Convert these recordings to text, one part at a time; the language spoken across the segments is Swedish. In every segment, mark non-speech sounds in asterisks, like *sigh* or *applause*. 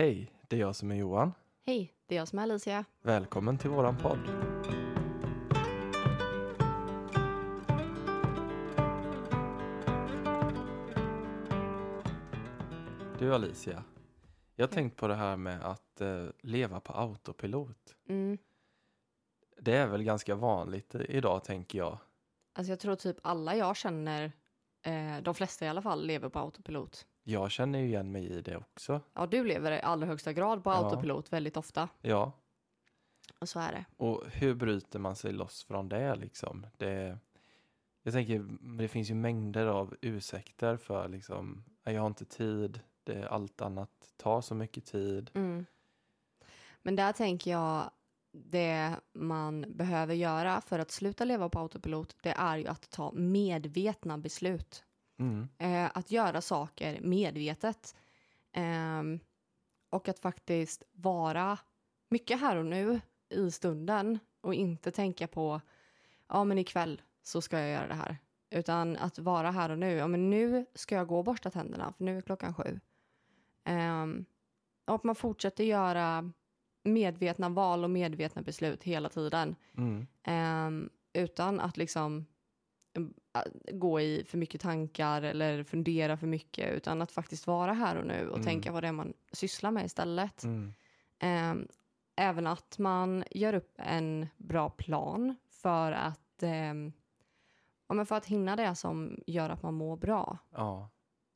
Hej, det är jag som är Johan. Hej, det är jag som är Alicia. Välkommen till våran podd. Du Alicia, jag har tänkt på det här med att eh, leva på autopilot. Mm. Det är väl ganska vanligt idag tänker jag. Alltså jag tror typ alla jag känner, eh, de flesta i alla fall, lever på autopilot. Jag känner ju igen mig i det också. Ja, du lever i allra högsta grad på Ja. autopilot väldigt ofta. Ja, Och så är det. och hur bryter man sig loss från det liksom? Det, jag tänker, det finns ju mängder av ursäkter för liksom, "Nej, jag har inte tid, det, allt annat tar så mycket tid. Mm. Men där tänker jag, det man behöver göra för att sluta leva på autopilot, det är ju att ta medvetna beslut. Mm, Eh, att göra saker medvetet. Ehm, och att faktiskt vara mycket här och nu i stunden och inte tänka på ja men ikväll så ska jag göra det här. Utan att vara här och nu. Ja men nu ska jag gå och borsta tänderna för nu är klockan sju. Ehm, och att man fortsätter göra medvetna val och medvetna beslut hela tiden. mm, Ehm, utan att liksom gå i för mycket tankar eller fundera för mycket utan att faktiskt vara här och nu och Mm. tänka vad det är man sysslar med istället. mm, Ehm, även att man gör upp en bra plan för att, ja, men för att hinna det som gör att man mår bra. ja.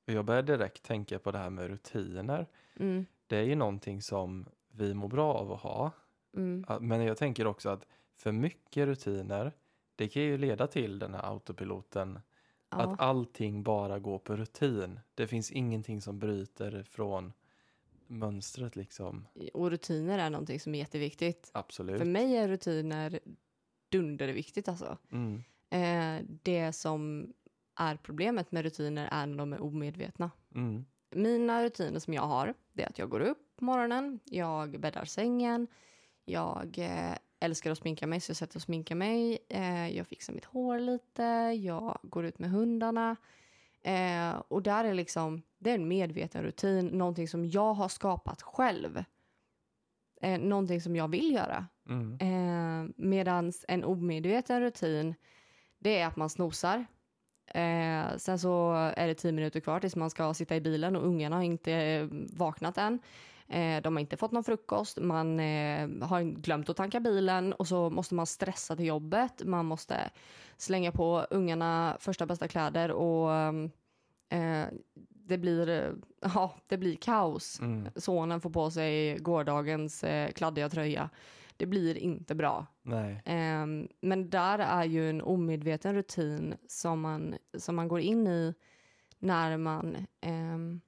Jag börjar direkt tänka på det här med rutiner. Mm, Det är ju någonting som vi mår bra av att ha. mm, Men jag tänker också att för mycket rutiner, det kan ju leda till den här autopiloten. ja, Att allting bara går på rutin. Det finns ingenting som bryter från mönstret liksom. och rutiner är någonting som är jätteviktigt. Absolut. För mig är rutiner dunderviktigt alltså. Mm, Eh, det som är problemet med rutiner är när de är omedvetna. mm, Mina rutiner som jag har, det är att jag går upp på morgonen, jag bäddar sängen, jag eh, älskar att sminka mig så jag sätter och sminkar mig, eh, jag fixar mitt hår lite, jag går ut med hundarna. Eh, och där är liksom, det är en medveten rutin, någonting som jag har skapat själv. Eh, någonting som jag vill göra. mm, Eh, Medan en omedveten rutin, det är att man snosar. Eh, sen så är det tio minuter kvar tills man ska sitta i bilen och ungarna har inte eh, vaknat än. Eh, de har inte fått någon frukost, man eh, har glömt att tanka bilen och så måste man stressa till jobbet. Man måste slänga på ungarna första bästa kläder och eh, det, blir, eh, ja, det blir kaos mm. sonen får på sig gårdagens eh, kladdiga tröja. Det blir inte bra. Ehm, men där är ju en omedveten rutin som man, som man går in i när man, ehm,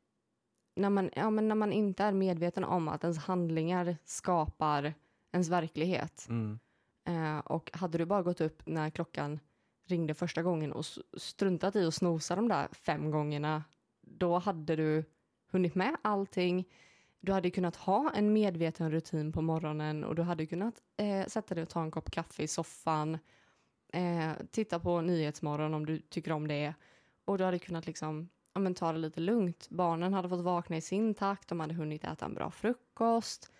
när, man, ja, men när man inte är medveten om att ens handlingar skapar ens verklighet. Mm, Eh, och hade du bara gått upp när klockan ringde första gången och struntat i att snosa de där fem gångerna, då hade du hunnit med allting. Du hade kunnat ha en medveten rutin på morgonen och du hade kunnat eh, sätta dig och ta en kopp kaffe i soffan, eh, titta på Nyhetsmorgon om du tycker om det och du hade kunnat liksom, ja, men ta det lite lugnt. Barnen hade fått vakna i sin takt, de hade hunnit äta en bra frukost.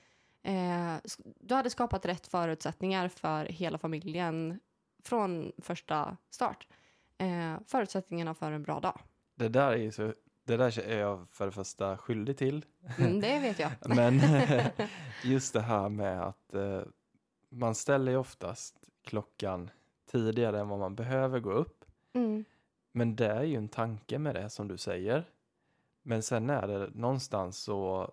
Eh, du hade skapat rätt förutsättningar för hela familjen från första start. Eh, förutsättningarna för en bra dag. Det där är så, det där är jag för det första skyldig till. Mm, det vet jag. *laughs* Men *laughs* just det här med att eh, man ställer ju oftast klockan tidigare än vad man behöver gå upp. Mm, Men det är ju en tanke med det som du säger. Men sen är det någonstans så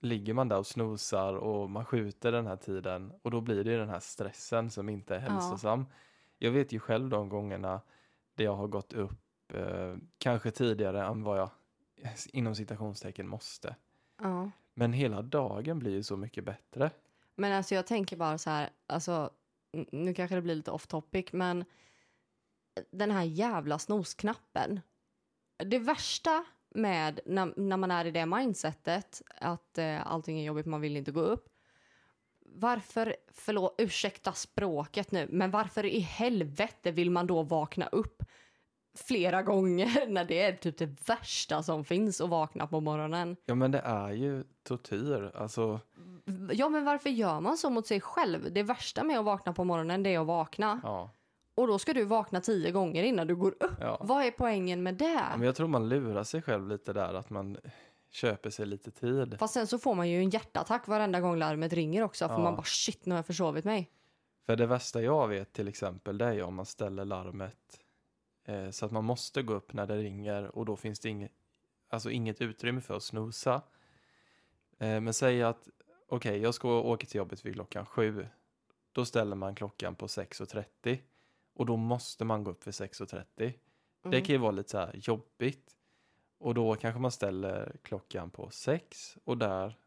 ligger man där och snosar och man skjuter den här tiden och då blir det ju den här stressen som inte är Ja. hälsosam. Jag vet ju själv de gångerna där jag har gått upp eh, kanske tidigare än vad jag *laughs* inom citationstecken måste. ja. Men hela dagen blir ju så mycket bättre. Men alltså jag tänker bara så här, alltså, nu kanske det blir lite off topic, men den här jävla snosknappen. Det värsta med när, när man är i det mindsetet att eh, allting är jobbigt, man vill inte gå upp. Varför, förlåt, ursäkta språket nu, men varför i helvete vill man då vakna upp flera gånger *laughs* när det är typ det värsta som finns att vakna på morgonen. Ja, men det är ju tortyr. Alltså, Ja, men varför gör man så mot sig själv? Det värsta med att vakna på morgonen det är att vakna. ja. Och då ska du vakna tio gånger innan du går upp. ja. Vad är poängen med det? Ja, men jag tror man lurar sig själv lite där, att man köper sig lite tid. Fast sen så får man ju en hjärtattack varenda gång larmet ringer också. För Ja. man bara shit, nu har jag försovit mig. För det värsta jag vet till exempel, det är ju om man ställer larmet eh, så att man måste gå upp när det ringer och då finns det inget, alltså inget utrymme för att snosa. Eh, men säg att, okej, jag ska åka till jobbet vid klockan sju. Då ställer man klockan på 6.30 och då måste man gå upp vid 6.30. Det Mm. kan ju vara lite så här jobbigt. Och då kanske man ställer klockan på sex och där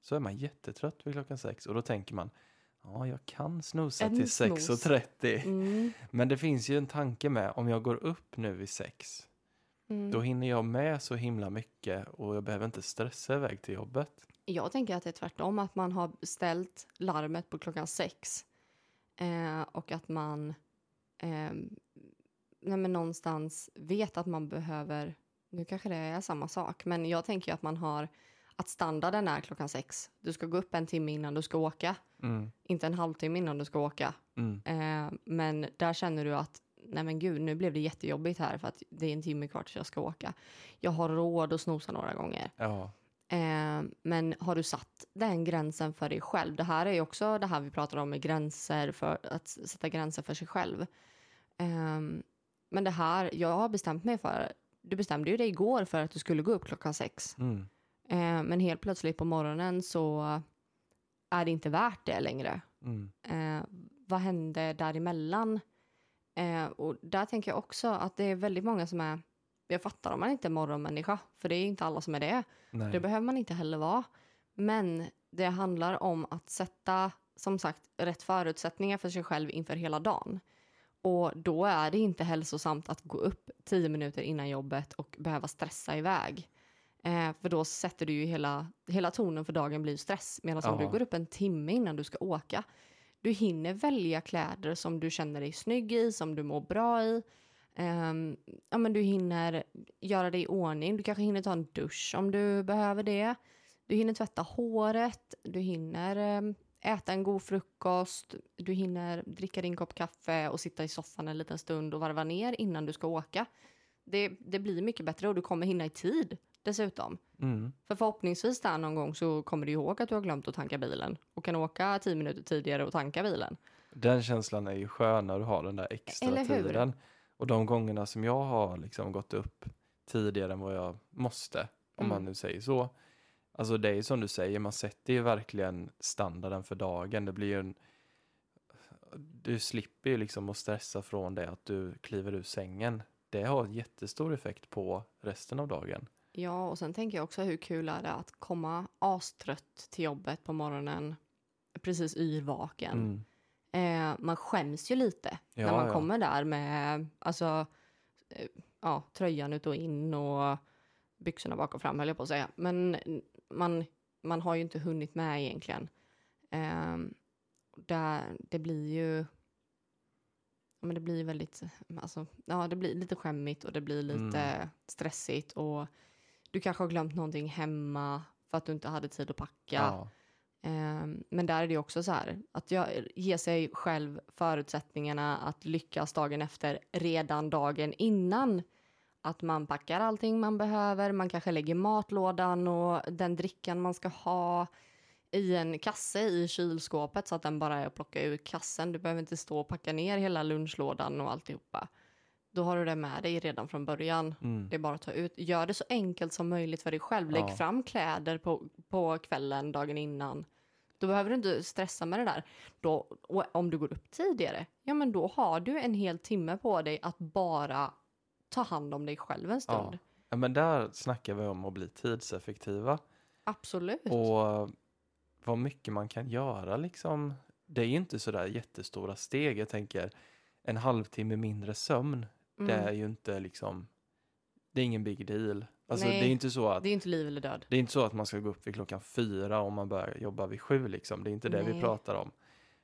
så är man jättetrött vid klockan sex och då tänker man ja, jag kan snosa En till snooze. 6.30. Mm. Men det finns ju en tanke med om jag går upp nu vid sex Mm. då hinner jag med så himla mycket och jag behöver inte stressa iväg till jobbet. Jag tänker att det är tvärtom, att man har ställt larmet på klockan sex. Eh, och att man eh, nej men någonstans vet att man behöver, nu kanske det är samma sak, men jag tänker ju att man har att standarden är klockan sex. Du ska gå upp en timme innan du ska åka, Mm, inte en halvtimme innan du ska åka. mm, Eh, men där känner du att nej men gud, nu blev det jättejobbigt här för att det är en timme kvar tills jag ska åka. Jag har råd att snosa några gånger. ja, Eh, men har du satt den gränsen för dig själv? Det här är ju också det här vi pratar om med gränser för att sätta gränser för sig själv. Eh, men det här, jag har bestämt mig för, du bestämde ju dig igår för att du skulle gå upp klockan sex. mm, Eh, men helt plötsligt på morgonen så är det inte värt det längre. mm, Eh, vad hände däremellan? Eh, och där tänker jag också att det är väldigt många som är, jag fattar om man inte är morgonmänniska, för det är inte alla som är det. nej, Det behöver man inte heller vara. Men det handlar om att sätta, som sagt, rätt förutsättningar för sig själv inför hela dagen. Och då är det inte hälsosamt att gå upp tio minuter innan jobbet och behöva stressa iväg. Eh, för då sätter du ju hela, hela tonen för dagen blir stress. Medan om Ja. du går upp en timme innan du ska åka, du hinner välja kläder som du känner dig snygg i, som du mår bra i. Ehm, ja, men du hinner göra dig i ordning. Du kanske hinner ta en dusch om du behöver det. Du hinner tvätta håret. Du hinner ehm, äta en god frukost. Du hinner dricka din kopp kaffe och sitta i soffan en liten stund och varva ner innan du ska åka. Det, det blir mycket bättre och du kommer hinna i tid dessutom. mm, För förhoppningsvis där någon gång så kommer du ihåg att du har glömt att tanka bilen och kan åka tio minuter tidigare och tanka bilen. Den känslan är ju skön när du har den där extra Eller hur? tiden. Och de gångerna som jag har liksom gått upp tidigare än vad jag måste, om Mm. man nu säger så. Alltså det är som du säger, man sätter ju verkligen standarden för dagen. Det blir ju en... Du slipper ju liksom att stressa från det att du kliver ur sängen. Det har jättestor effekt på resten av dagen. Ja, och sen tänker jag också hur kul är det att komma astrött till jobbet på morgonen, precis yrvaken. Mm. Eh, man skäms ju lite Ja, när man ja. kommer där med alltså, eh, ja, tröjan ut och in och byxorna bak och fram höll jag på att säga. Men man, man har ju inte hunnit med egentligen. Eh, där, det blir ju men det blir väldigt, alltså, ja det blir lite skämmigt och det blir lite Mm. stressigt och du kanske har glömt någonting hemma för att du inte hade tid att packa. Ja. Ehm, Men där är det också så här att jag ge sig själv förutsättningarna att lyckas dagen efter redan dagen innan. Att man packar allting man behöver, man kanske lägger matlådan och den drickan man ska ha i en kasse i kylskåpet så att den bara är att plocka ur kassen. Du behöver inte stå och packa ner hela lunchlådan och alltihopa. Då har du det med dig redan från början. Mm. Det är bara att ta ut. Gör det så enkelt som möjligt för dig själv. Lägg Ja. fram kläder på, på kvällen dagen innan. Då behöver du inte stressa med det där. Då, och om du går upp tidigare, ja men då har du en hel timme på dig att bara ta hand om dig själv en stund. Ja. ja, men där snackar vi om att bli tidseffektiva. Absolut. Och vad mycket man kan göra liksom. Det är ju inte sådär jättestora steg. Jag tänker en halvtimme mindre sömn. Mm. Det är ju inte liksom. Det är ingen big deal. Alltså Nej, det är inte så att Det är inte liv eller död. det är inte så att man ska gå upp vid klockan fyra om man börjar jobba vid sju liksom. Det är inte det vi Nej. pratar om.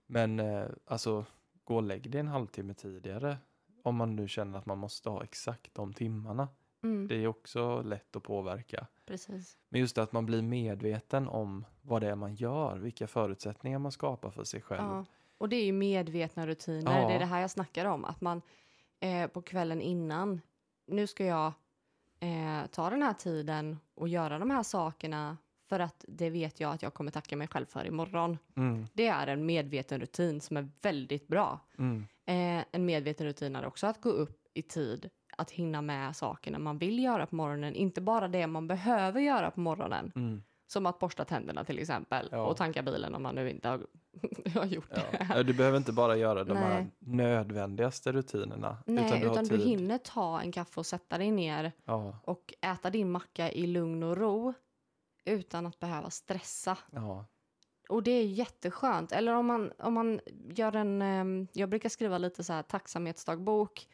Men eh, alltså gå och lägg dig en halvtimme tidigare om man nu känner att man måste ha exakt de timmarna. Mm, Det är också lätt att påverka. precis. Men just det att man blir medveten om vad det är man gör, vilka förutsättningar man skapar för sig själv. Ja. Och det är ju medvetna rutiner. Ja. Det är det här jag snackar om. Att man eh, på kvällen innan, nu ska jag eh, ta den här tiden och göra de här sakerna för att det vet jag att jag kommer tacka mig själv för imorgon. Mm, Det är en medveten rutin som är väldigt bra. mm, Eh, en medveten rutin är också att gå upp i tid, att hinna med sakerna man vill göra på morgonen, inte bara det man behöver göra på morgonen. mm. Som att borsta tänderna till exempel Ja. och tanka bilen om man nu inte har, *laughs* har gjort Ja. det. Du behöver inte bara göra de här Nej. nödvändigaste rutinerna. Nej, utan du har tid. hinner ta en kaffe och sätta dig ner Ja, och äta din macka i lugn och ro utan att behöva stressa. ja, Och det är jätteskönt. Eller om man, om man gör en... ehm, jag brukar skriva lite så här tacksamhetsdagbok.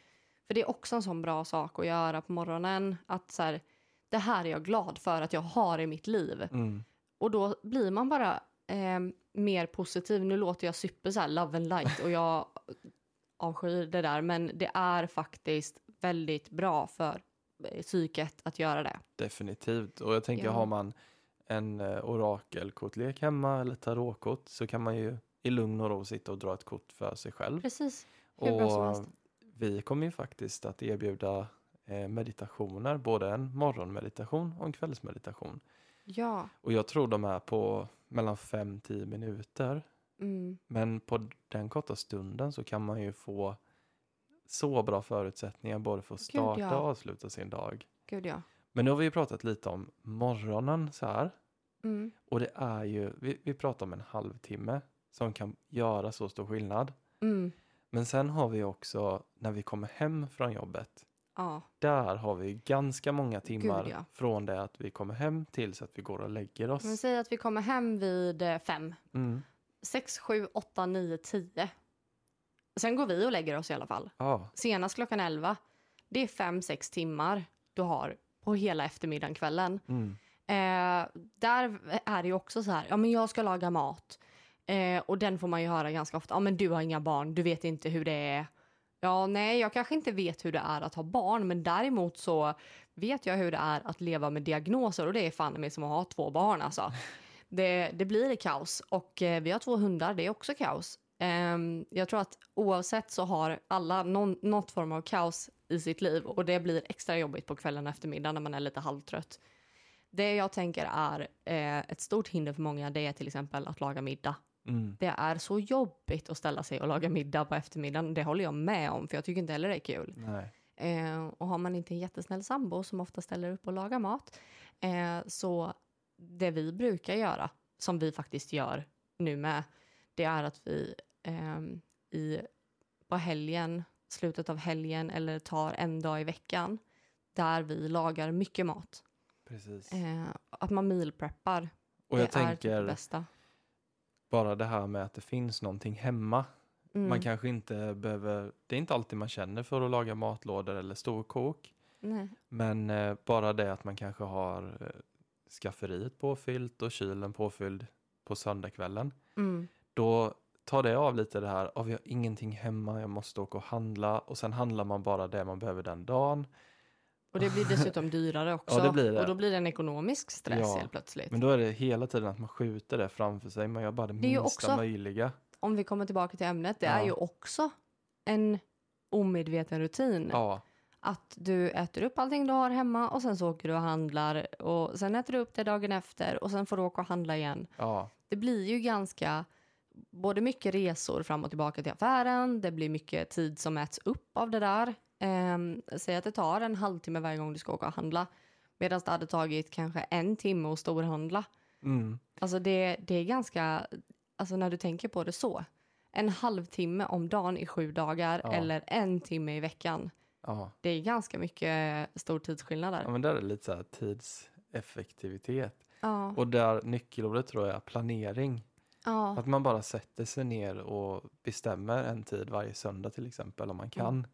För det är också en sån bra sak att göra på morgonen. Att så här, det här är jag glad för att jag har i mitt liv. mm, Och då blir man bara ehm, mer positiv. Nu låter jag super så här love and light och jag *laughs* avskyr det där. Men det är faktiskt väldigt bra för eh, psyket att göra det. definitivt. Och jag tänker, Ja. har man en eh, orakelkortlek hemma eller tarotkort så kan man ju i lugn och ro sitta och dra ett kort för sig själv. Precis. Hur bra som Och helst. vi kommer ju faktiskt att erbjuda eh, meditationer, både en morgonmeditation och en kvällsmeditation. Ja. Och jag tror de är på mellan 5-10 minuter. Mm. Men på den korta stunden så kan man ju få så bra förutsättningar både för att Gud, starta ja. och avsluta sin dag. Gud ja. Men nu har vi ju pratat lite om morgonen så här. Mm. Och det är ju, vi, vi pratar om en halvtimme som kan göra så stor skillnad. Mm. Men sen har vi också när vi kommer hem från jobbet. Ja. Där har vi ganska många timmar Gud, ja. från det att vi kommer hem tills att vi går och lägger oss. Men säg att vi kommer hem vid eh, fem. Mm. Sex, sju, åtta, nio, tio. Sen går vi och lägger oss i alla fall. Ja, Senast klockan elva. Det är fem, sex timmar du har på hela eftermiddagen, kvällen. mm. Eh, där är det ju också så här, ja men jag ska laga mat. Eh, och den får man ju höra ganska ofta, ja men du har inga barn, du vet inte hur det är. Ja, nej, jag kanske inte vet hur det är att ha barn, men däremot så vet jag hur det är att leva med diagnoser och det är fan mig som att ha två barn alltså. *laughs* Det, det blir kaos och eh, vi har två hundar, det är också kaos. Ehm, jag tror att oavsett så har alla någon, något form av kaos i sitt liv och det blir extra jobbigt på kvällen och eftermiddagen när man är lite halvtrött. Det jag tänker är eh, ett stort hinder för många det är till exempel att laga middag. Mm. Det är så jobbigt att ställa sig och laga middag på eftermiddagen. Det håller jag med om för jag tycker inte heller det är kul. Eh, och har man inte en jättesnäll sambo som ofta ställer upp och lagar mat eh, så det vi brukar göra, som vi faktiskt gör nu med, det är att vi ehm, i, på helgen, slutet av helgen eller tar en dag i veckan där vi lagar mycket mat. Precis. Eh, att man mealpreppar. och det jag är typ det tänker bästa. Bara det här med att det finns någonting hemma. Mm. Man kanske inte behöver, det är inte alltid man känner för att laga matlådor eller storkok. Nej. Men eh, bara det att man kanske har eh, skafferiet påfyllt och kylen påfylld på söndagskvällen. Mm. Då tar det av lite det här, oh, vi har ingenting hemma, jag måste åka och handla och sen handlar man bara det man behöver den dagen. Och det blir dessutom *laughs* dyrare också. det blir det. Och då blir det en ekonomisk stress Ja, helt plötsligt. Men då är det hela tiden att man skjuter det framför sig, man gör bara det, Det minsta också- möjliga. Om vi kommer tillbaka till ämnet, det Ja. är ju också en omedveten rutin. Ja, Att du äter upp allting du har hemma och sen så åker du och handlar och sen äter du upp det dagen efter och sen får du åka och handla igen. ja, Det blir ju ganska, både mycket resor fram och tillbaka till affären, det blir mycket tid som äts upp av det där. Um, säg att det tar en halvtimme varje gång du ska åka och handla medan det hade tagit kanske en timme att storhandla. mm, Alltså det, det är ganska, alltså när du tänker på det så. En halvtimme om dagen i sju dagar Ja. eller en timme i veckan. ja. Det är ganska mycket stor tidsskillnad där. ja men där är det lite så här tidseffektivitet. Ja. Och där nyckelordet tror jag är planering. Att man bara sätter sig ner och bestämmer en tid varje söndag till exempel om man kan. Mm.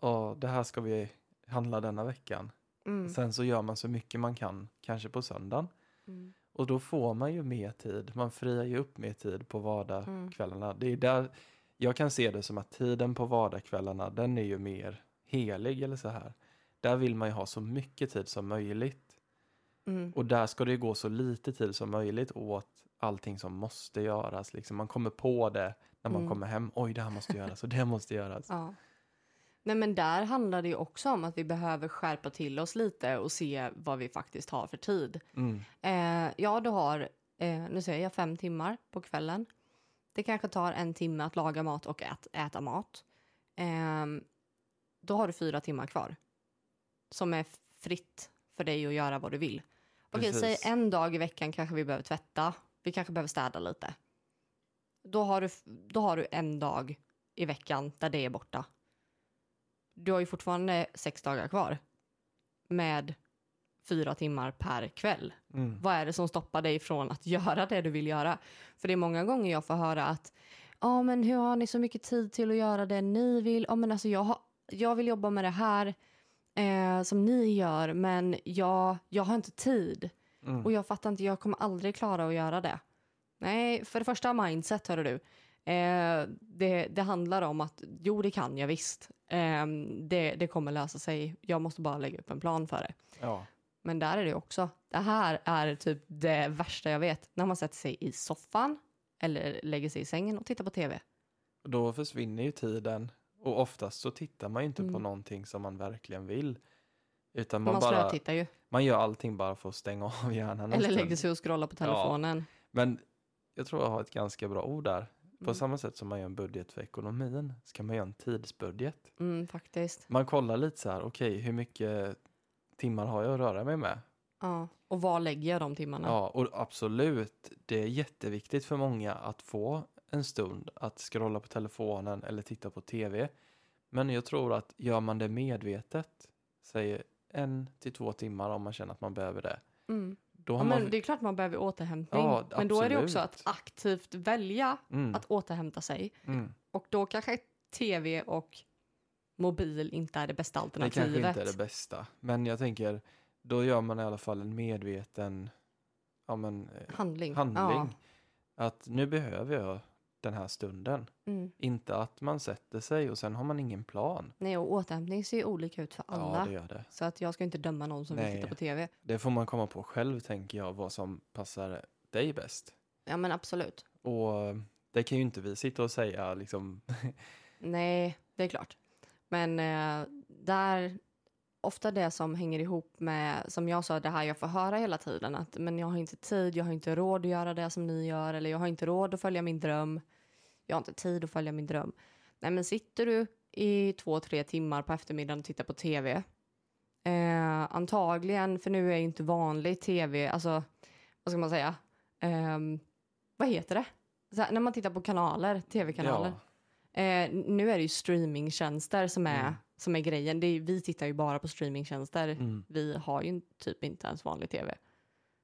Och det här ska vi handla denna veckan. Mm. Sen så gör man så mycket man kan, kanske på söndagen. Mm. Och då får man ju mer tid. Man friar ju upp mer tid på Mm. vardagskvällarna. Det är där jag kan se det som att tiden på vardagskvällarna, den är ju mer helig eller så här. Där vill man ju ha så mycket tid som möjligt. Mm. Och där ska det gå så lite tid som möjligt åt allting som måste göras. Liksom man kommer på det när man Mm. kommer hem. Oj, det här måste göras och det måste göras. *laughs* Ja. Nej, men där handlar det ju också om att vi behöver skärpa till oss lite och se vad vi faktiskt har för tid. Mm. Eh, ja, du har, eh, nu säger jag fem timmar på kvällen. Det kanske tar en timme att laga mat och ät, äta mat. Ehm, då har du fyra timmar kvar. Som är fritt för dig att göra vad du vill. Okej, säg en dag i veckan kanske vi behöver tvätta. Vi kanske behöver städa lite. Då har du, då har du en dag i veckan där det är borta. Du har ju fortfarande sex dagar kvar. Med fyra timmar per kväll. Mm. Vad är det som stoppar dig från att göra det du vill göra? För det är många gånger jag får höra att ja, men hur har ni så mycket tid till att göra det ni vill? Ja, men alltså jag, har, jag vill jobba med det här eh, som ni gör, men jag, jag har inte tid. Mm. Och jag fattar inte, jag kommer aldrig klara att göra det. Nej, för det första mindset, hör du. Eh, det, det handlar om att, jo det kan jag visst. Eh, det, det kommer lösa sig. Jag måste bara lägga upp en plan för det. Ja. Men där är det också. Det här är typ det värsta jag vet. När man sätter sig i soffan eller lägger sig i sängen och tittar på tv. Då försvinner ju tiden. Och oftast så tittar man ju inte på Mm. någonting som man verkligen vill. Utan man, Man, bara, slötittar ju. man gör allting bara för att stänga *laughs* av hjärnan Eller lägger sig och scrollar på telefonen. Men jag tror jag har ett ganska bra ord där. På Mm. samma sätt som man gör en budget för ekonomin ska man göra en tidsbudget. Mm, faktiskt. Man kollar lite så här, okej hur mycket timmar har jag att röra mig med? Ja. Och var lägger jag de timmarna? Ja, och absolut, det är jätteviktigt för många att få en stund att scrolla på telefonen eller titta på tv. Men jag tror att gör man det medvetet, säg en till två timmar om man känner att man behöver det, Mm. Då Ja, har man... men det är klart man behöver återhämtning. Ja, men då är det också att aktivt välja mm, att återhämta sig. mm. Och då kanske tv och mobil inte är det bästa Det alternativet. kanske inte är det bästa, men jag tänker, då gör man i alla fall en medveten ja, men, eh, Handling. handling. Att nu behöver jag den här stunden. Mm. Inte att man sätter sig och sen har man ingen plan. Nej, och återhämtning ser ju olika ut för alla. Ja, det gör det. Så att jag ska inte döma någon som Nej. vill titta på tv. Det får man komma på själv, tänker jag, vad som passar dig bäst. Ja, men absolut. Och eh, det kan ju inte vi sitta och säga liksom. *laughs* Nej, det är klart. Men eh, där, ofta det som hänger ihop med, som jag sa, det här jag får höra hela tiden, att men jag har inte tid, jag har inte råd att göra det som ni gör, eller jag har inte råd att följa min dröm. Jag har inte tid att följa min dröm. Nej, men sitter du i två, tre timmar på eftermiddagen och tittar på tv, eh, antagligen, för nu är ju inte vanlig tv, alltså, vad ska man säga, Ehm, vad heter det? Här, när man tittar på kanaler, tv-kanaler. Ja, Eh, nu är det ju streamingtjänster som är, Mm. Som är grejen. Är, vi tittar ju bara på streamingtjänster. mm. Vi har ju typ inte ens vanlig tv.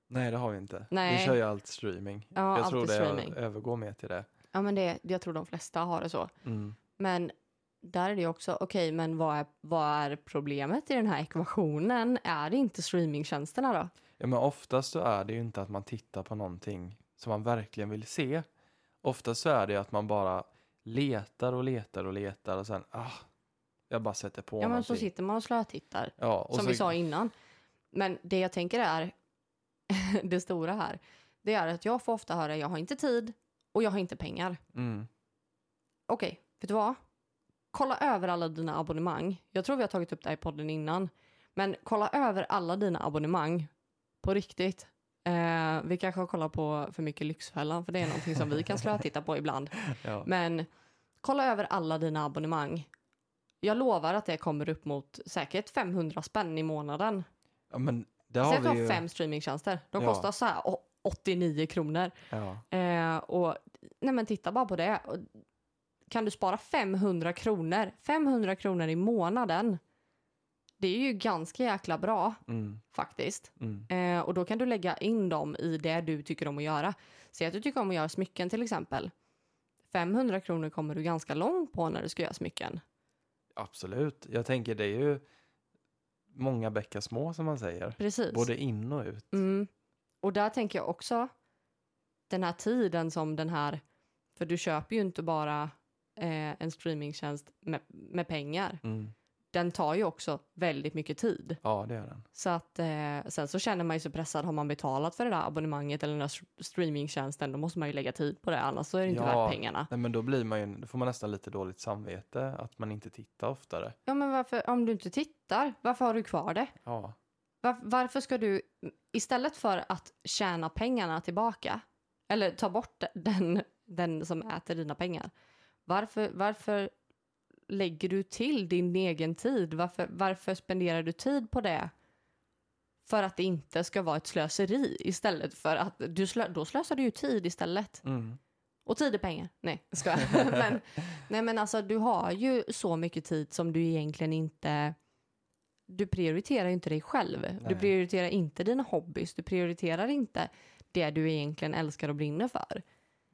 Nej, det har vi inte. Nej. Vi kör ju allt streaming. Ja, jag tror det streaming. övergår mer till det. Ja, men det, jag tror de flesta har det så. Mm. Men där är det ju också, okej, men vad är, vad är problemet i den här ekvationen? Är det inte streamingtjänsterna då? Ja, men oftast så är det ju inte att man tittar på någonting som man verkligen vill se. Oftast så är det att man bara letar och letar och letar och sen, ah, jag bara sätter på Ja, men någonting. så sitter man och slötittar. ja, och som så, vi sa innan. Men det jag tänker är, *laughs* det stora här, det är att jag får ofta höra jag har inte tid och jag har inte pengar. Mm, Okej, vet du vad? Kolla över alla dina abonnemang. Jag tror vi har tagit upp det här i podden innan. Men kolla över alla dina abonnemang på riktigt. Eh, vi kanske har kollat på för mycket Lyxfällan, för det är någonting som vi kan *laughs* slötitta på ibland. ja. Men kolla över alla dina abonnemang. Jag lovar att det kommer upp mot säkert 500 spänn i månaden. ja, men det Säg har att du vi har ju. fem streamingtjänster. De Ja. kostar så här å- 89 kronor. Ja. Eh, och nej men titta bara på det. Och Kan du spara 500 kronor? 500 kronor i månaden. Det är ju ganska jäkla bra Mm, faktiskt. mm, Eh, och då kan du lägga in dem i det du tycker om att göra. Säg att du tycker om att göra smycken till exempel. 500 kronor kommer du ganska långt på när du ska göra smycken. Absolut. Jag tänker det är ju många bäckar små som man säger. Precis. Både in och ut. Mm. Och där tänker jag också den här tiden som den här, för du köper ju inte bara eh, en streamingtjänst med, med pengar. Mm. Den tar ju också väldigt mycket tid. Ja, det är den. Så att eh, sen så känner man ju sig pressad. Har man betalat för det där abonnemanget eller den där st- streamingtjänsten då måste man ju lägga tid på det. Annars så är det inte Ja. värt pengarna. Nej, men då blir man ju, då får man nästan lite dåligt samvete att man inte tittar oftare. Ja men varför, om du inte tittar, varför har du kvar det? Ja, Var, varför ska du istället för att tjäna pengarna tillbaka eller ta bort den, den som äter dina pengar. Varför, varför lägger du till din egen tid? Varför, varför spenderar du tid på det? För att det inte ska vara ett slöseri istället för att du slö, då slösar du ju tid istället. mm. Och tid är pengar. Nej, jag skojar. *laughs* *laughs* men, nej, men alltså du har ju så mycket tid som du egentligen inte... Du prioriterar inte dig själv. Du Nej. prioriterar inte dina hobbys. Du prioriterar inte det du egentligen älskar och brinner för.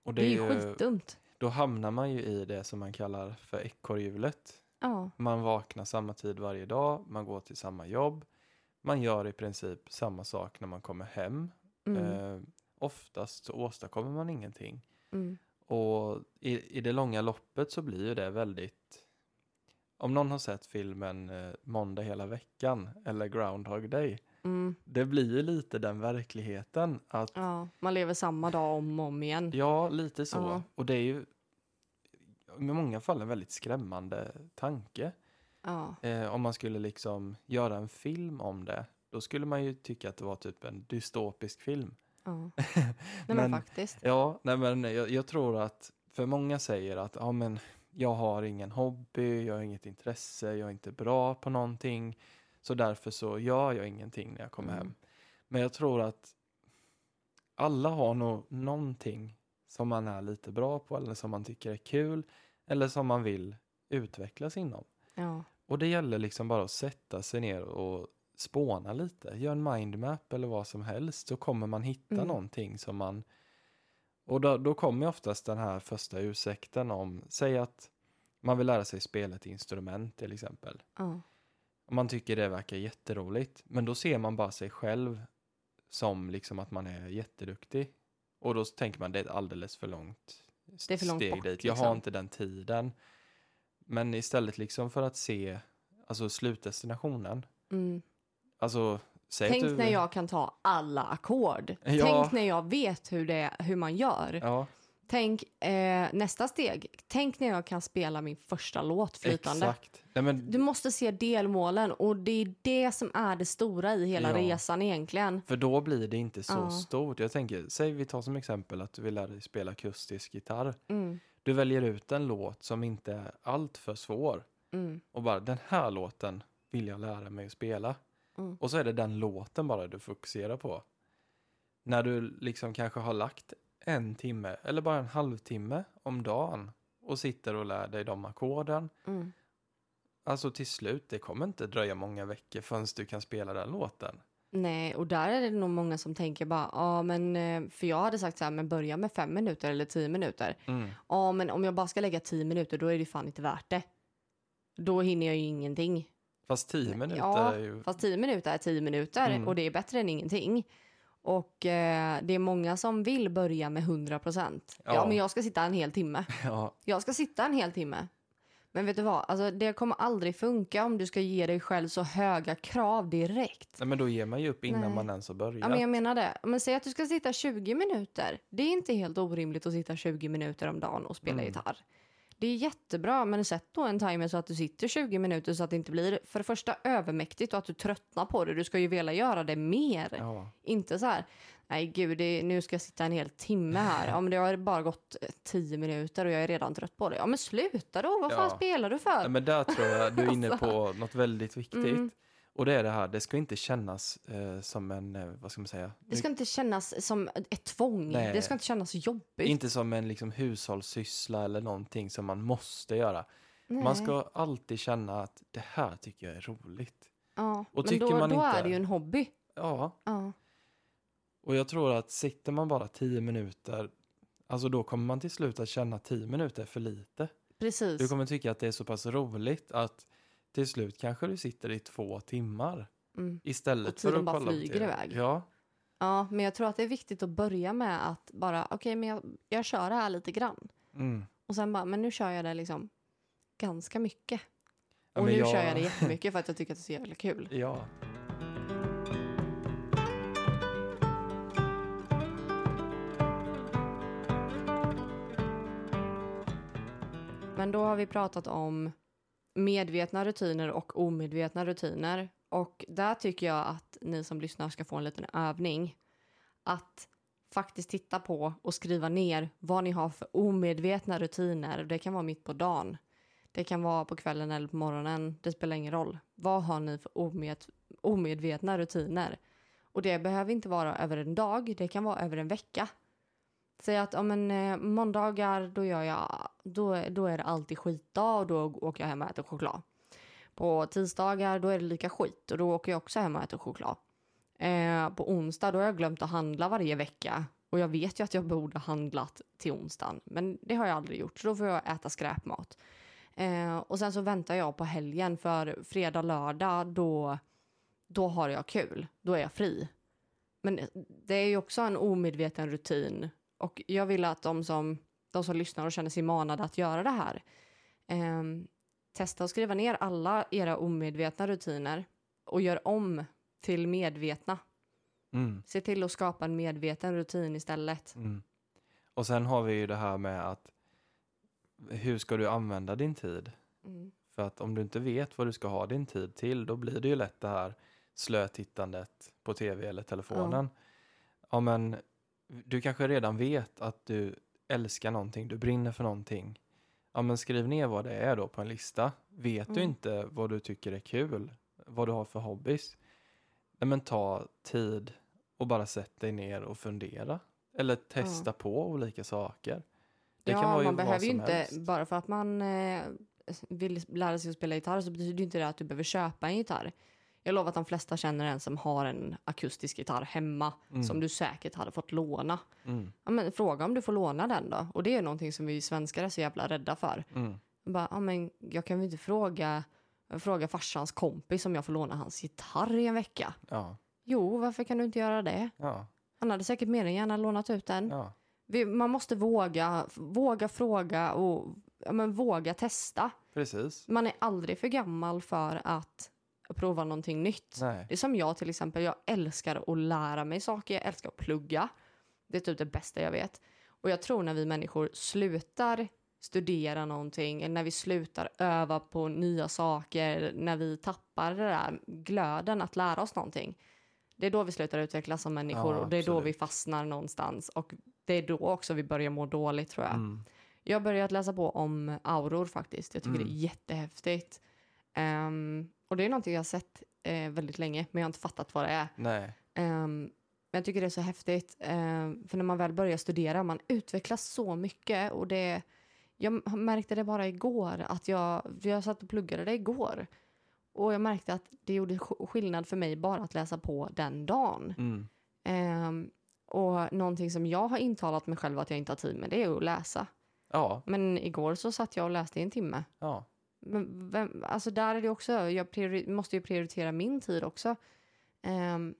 och Det, det är ju, skitdumt. Då hamnar man ju i det som man kallar för ekorrhjulet. Ja. Man vaknar samma tid varje dag, man går till samma jobb, man gör i princip samma sak när man kommer hem. Mm, Eh, oftast så åstadkommer man ingenting. mm, Och i, i det långa loppet så blir ju det väldigt... Om någon har sett filmen eh, Måndag hela veckan eller Groundhog Day. mm. Det blir ju lite den verkligheten att Ja, man lever samma dag om och om igen. Ja, lite så. Ja. Och det är ju i många fall en väldigt skrämmande tanke. Ja, Eh, om man skulle liksom göra en film om det, då skulle man ju tycka att det var typ en dystopisk film. ja. *laughs* Nej men, Men- faktiskt. Ja, nej men jag, jag tror att, för många säger att ja, men jag har ingen hobby, jag har inget intresse, jag är inte bra på någonting, så därför så gör jag ingenting när jag kommer Mm. hem. Men jag tror att alla har nog någonting som man är lite bra på eller som man tycker är kul eller som man vill utvecklas inom. Ja. Och det gäller liksom bara att sätta sig ner och spåna lite. Gör en mindmap eller vad som helst så kommer man hitta Mm. någonting som man... Och då, då kommer oftast den här första ursäkten om, säg att man vill lära sig spela ett instrument till exempel. Ja. Man tycker det verkar jätteroligt. Men då ser man bara sig själv som liksom att man är jätteduktig. Och då tänker man det är ett alldeles för långt Det är för långt steg bort, dit. Jag har liksom. inte den tiden. Men istället liksom för att se alltså slutdestinationen. Mm. Alltså, Tänk du... när jag kan ta alla ackord. Ja. Tänk när jag vet hur, det, hur man gör. Ja, Tänk eh, nästa steg. Tänk när jag kan spela min första låt flytande. exakt. Nej, men, Du måste se delmålen och det är det som är det stora i hela Ja. resan egentligen. För då blir det inte så Ja. stort. Jag tänker, säg vi tar som exempel att du vill lära dig spela akustisk gitarr. Mm, Du väljer ut en låt som inte är allt för svår. mm, Och bara den här låten vill jag lära mig att spela. Mm. Och så är det den låten bara du fokuserar på. När du liksom kanske har lagt en timme eller bara en halvtimme om dagen och sitter och lär dig de ackorden. mm. Alltså till slut, det kommer inte dröja många veckor förrän du kan spela den låten. Nej, och där är det nog många som tänker bara, ja men, eh, för jag hade sagt så här, men börja med fem minuter eller tio minuter. Mm. Ja, men om jag bara ska lägga tio minuter, då är det fan inte värt det. Då hinner jag ju ingenting. Fast tio minuter Ja, är ju... Fast tio minuter är tio minuter Mm. och det är bättre än ingenting. Och eh, det är många som vill börja med 100 procent. Ja. Ja. men jag ska sitta en hel timme. *laughs* Ja, Jag ska sitta en hel timme. Men vet du vad? Alltså, det kommer aldrig funka om du ska ge dig själv så höga krav direkt. Nej, men då ger man ju upp innan Nej. man ens har börjat. Ja, men jag menar det. Men säg att du ska sitta 20 minuter. Det är inte helt orimligt att sitta 20 minuter om dagen och spela Mm. gitarr. Det är jättebra, men sätt då en timer så att du sitter 20 minuter så att det inte blir för det första övermäktigt och att du tröttnar på det. Du ska ju vilja göra det mer. Ja. Inte så här, nej gud, det, nu ska jag sitta en hel timme här. Ja, men det har bara gått eh, 10 minuter och jag är redan trött på det. Ja, men sluta då. Vad fan Ja. spelar du för? Nej, men där tror jag du är inne *laughs* på något väldigt viktigt. Mm. Och det är det här, det ska inte kännas eh, som en, eh, vad ska man säga? Det ska inte kännas som ett tvång. Nej. Det ska inte kännas jobbigt. Inte som en liksom, hushållssyssla eller någonting som man måste göra. Nej. Man ska alltid känna att det här tycker jag är roligt. Ja, Och men tycker då, man då inte- är det ju en hobby. Ja, Ja. och jag tror att sitter man bara tio minuter, alltså då kommer man till slut att känna tio minuter för lite. Precis. Du kommer tycka att det är så pass roligt att till slut kanske du sitter i två timmar Mm. istället för att bara kolla på flyger TV. iväg. Ja, Ja, men jag tror att det är viktigt att börja med att bara, okej, men jag, jag kör det här lite grann. mm. Och sen bara, men nu kör jag det liksom ganska mycket. Ja, och nu jag- kör jag det jättemycket för att jag tycker att det är så jävla kul. Ja. Men då har vi pratat om medvetna rutiner och omedvetna rutiner. Och där tycker jag att ni som lyssnar ska få en liten övning. Att faktiskt titta på och skriva ner vad ni har för omedvetna rutiner. Det kan vara mitt på dagen. Det kan vara på kvällen eller på morgonen. Det spelar ingen roll. Vad har ni för omed, omedvetna rutiner? Och det behöver inte vara över en dag. Det kan vara över en vecka. Säg att om en eh, måndagar då, gör jag, då, då är det alltid skitdag och då åker jag hem och äter choklad. På tisdagar då är det lika skit och då åker jag också hem och äter choklad. Eh, på onsdag då har jag glömt att handla varje vecka och jag vet ju att jag borde ha handlat till onsdagen men det har jag aldrig gjort så då får jag äta skräpmat. Eh, och sen så väntar jag på helgen för fredag, lördag då, då har jag kul. Då är jag fri. Men det är ju också en omedveten rutin och jag vill att de som, de som lyssnar och känner sig manade att göra det här ehm, testa att skriva ner alla era omedvetna rutiner och gör om till medvetna. Mm. Se till att skapa en medveten rutin istället. Mm. Och sen har vi ju det här med att hur ska du använda din tid? Mm. För att om du inte vet vad du ska ha din tid till, då blir det ju lätt det här slötittandet på tv eller telefonen. Ja, men du kanske redan vet att du älskar någonting, du brinner för någonting. Ja, men skriv ner vad det är då på en lista. Vet du Mm. inte vad du tycker är kul, vad du har för hobbys, nej men ta tid och bara sätt dig ner och fundera. Eller testa på olika saker. Det ja, man behöver ju inte, helst. bara för att man eh, vill lära sig att spela gitarr så betyder det inte det att du behöver köpa en gitarr. Jag lovar att de flesta känner en som har en akustisk gitarr hemma Mm. som du säkert hade fått låna. Mm, Ja, men fråga om du får låna den då. Och det är någonting som vi svenskar är så jävla rädda för. mm, Bara, ja, men jag kan väl inte fråga, fråga farsans kompis om jag får låna hans gitarr i en vecka. ja, Jo, varför kan du inte göra det? ja, Han hade säkert mer än gärna lånat ut den. ja. Vi, man måste våga, våga fråga och men våga testa. Precis. Man är aldrig för gammal för att prova någonting nytt. Nej. Det är som jag till exempel, jag älskar att lära mig saker, jag älskar att plugga. Det är typ det bästa jag vet. Och jag tror när vi människor slutar studera någonting, eller när vi slutar öva på nya saker, när vi tappar det där glöden att lära oss någonting. Det är då vi slutar utvecklas som människor Ja, och det är då vi fastnar någonstans. Och det är då också vi börjar må dåligt tror jag. Mm. Jag har börjat läsa på om auror faktiskt. Jag tycker Mm. det är jättehäftigt. Ehm, och det är någonting jag har sett eh, väldigt länge, men jag har inte fattat vad det är. Nej. Ehm, men jag tycker det är så häftigt, ehm, för när man väl börjar studera, man utvecklas så mycket. Och det, jag märkte det bara igår, att jag, jag satt och pluggade det igår. Och jag märkte att det gjorde sk- skillnad för mig bara att läsa på den dagen. Mm. Ehm, och någonting som jag har intalat mig själv att jag inte har tid med, det är att läsa. Ja, Men igår så satt jag och läste i en timme. ja. Men vem, alltså där är det också, jag priori- måste ju prioritera min tid också. Ehm,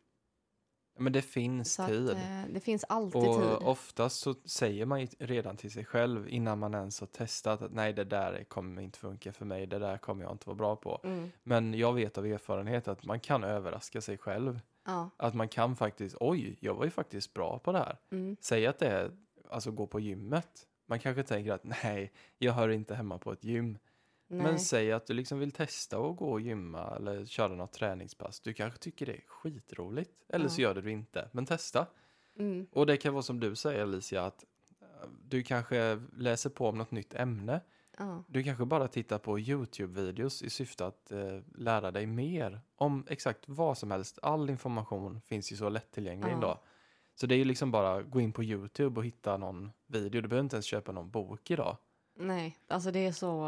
Men det finns att, tid. eh, det finns alltid Och tid. oftast så säger man ju redan till sig själv innan man ens har testat att nej, det där kommer inte funka för mig, det där kommer jag inte vara bra på. Mm, Men jag vet av erfarenhet att man kan överraska sig själv. ja, Att man kan faktiskt, oj, jag var ju faktiskt bra på det här. mm, Säg att det är, alltså gå på gymmet. Man kanske tänker att nej, jag hör inte hemma på ett gym. Nej. Men säg att du liksom vill testa att gå och gymma eller köra något träningspass. Du kanske tycker det är skitroligt. Eller så Ja. gör du det inte. Men testa. mm, Och det kan vara som du säger Alicia, att eh, du kanske läser på om något nytt ämne. ja, Du kanske bara tittar på YouTube-videos i syfte att eh, lära dig mer om exakt vad som helst. All information finns ju så lättillgänglig Ja. idag. Så det är ju liksom bara gå in på YouTube och hitta någon video. Du behöver inte ens köpa någon bok idag. nej. Alltså det är så,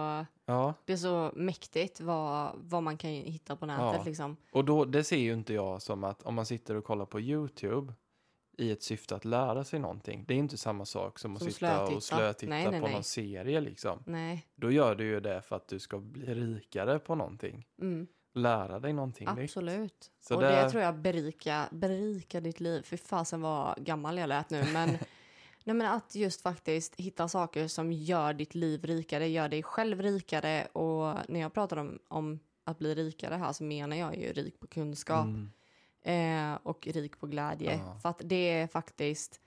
Ja, det är så mäktigt vad, vad man kan hitta på nätet Ja. liksom. och då, det ser ju inte jag som att om man sitter och kollar på YouTube i ett syfte att lära sig någonting. Det är inte samma sak som att Som sitta slötitta. och slötitta Nej, nej, på nej. någon serie liksom. Nej, Då gör du ju det för att du ska bli rikare på någonting. mm, Lära dig någonting nytt. absolut. Så och det- det tror jag berika, berika ditt liv. Fy fasen vad gammal jag lät nu, men *laughs* Nej, men att just faktiskt hitta saker som gör ditt liv rikare, gör dig själv rikare. Och när jag pratar om, om att bli rikare här så menar jag ju rik på kunskap Mm. eh, och rik på glädje. Ja. För att det är faktiskt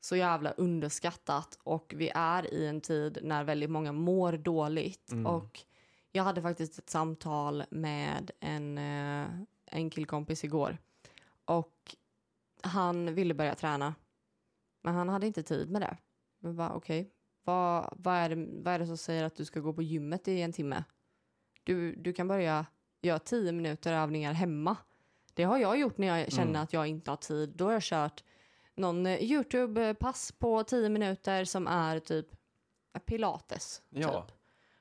så jävla underskattat och vi är i en tid när väldigt många mår dåligt. Mm. Och jag hade faktiskt ett samtal med en, eh, en killkompis igår och han ville börja träna men han hade inte tid med det. Men bara okej, vad, vad, är det, vad är det som säger att du ska gå på gymmet i en timme? Du, du kan börja göra tio minuter övningar hemma. Det har jag gjort när jag känner Mm. att jag inte har tid. Då har jag kört någon eh, Youtube-pass på tio minuter som är typ pilates. Ja. Typ.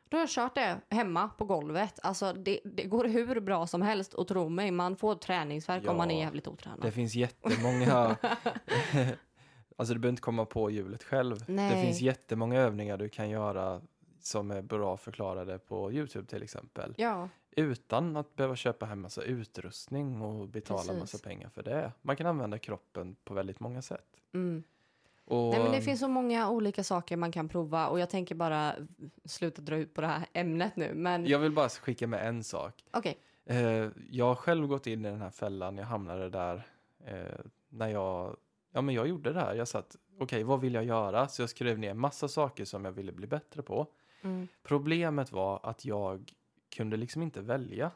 Då har jag kört det hemma på golvet. Alltså det, det går hur bra som helst och tro mig, man får träningsvärk om man är Ja. jävligt otränad. Det finns jättemånga, *laughs* *laughs* alltså du behöver inte komma på hjulet själv. Det Nej. finns jättemånga övningar du kan göra som är bra förklarade på Youtube till exempel. Ja, Utan att behöva köpa hem massa utrustning och betala Precis. massa pengar för det. Man kan använda kroppen på väldigt många sätt. mm. Och, Nej, men det finns så många olika saker man kan prova och jag tänker bara sluta dra ut på det här ämnet nu. Men Jag vill bara skicka med en sak. okej, Eh, jag har själv gått in i den här fällan. Jag hamnade där eh, när jag, ja men jag gjorde det här. Jag satt, okej vad vill jag göra? Så jag skrev ner massa saker som jag ville bli bättre på. mm. Problemet var att jag kunde liksom inte välja.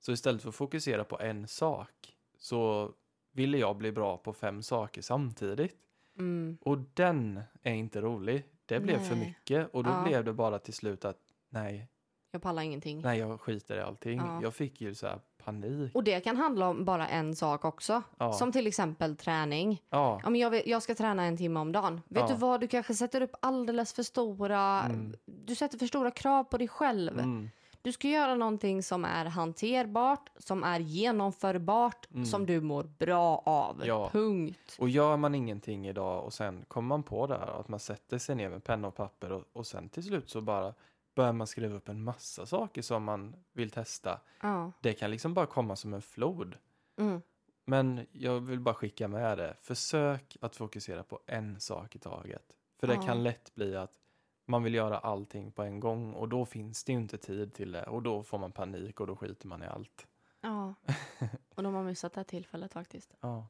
Så istället för att fokusera på en sak så ville jag bli bra på fem saker samtidigt. Mm. Och den är inte rolig. Det blev för Nej. mycket och då Ja. blev det bara till slut att nej, jag pallar ingenting. nej jag skiter i allting. Ja. Jag fick ju så här panik. Och det kan handla om bara en sak också. Ja. Som till exempel träning. Ja, men jag, vill, jag ska träna en timme om dagen. Vet Ja. du vad, du kanske sätter upp alldeles för stora... Mm. Du sätter för stora krav på dig själv. mm, Du ska göra någonting som är hanterbart, som är genomförbart, Mm. som du mår bra av. Ja. Punkt. och gör man ingenting idag och sen kommer man på det här att man sätter sig ner med penna och papper och, och sen till slut så bara börjar man skriva upp en massa saker som man vill testa. Ja. Det kan liksom bara komma som en flod. Mm. Men jag vill bara skicka med det. Försök att fokusera på en sak i taget. För det Ja. kan lätt bli att man vill göra allting på en gång och då finns det ju inte tid till det och då får man panik och då skiter man i allt. ja. *laughs* Och de har missat det här tillfället faktiskt. Ja.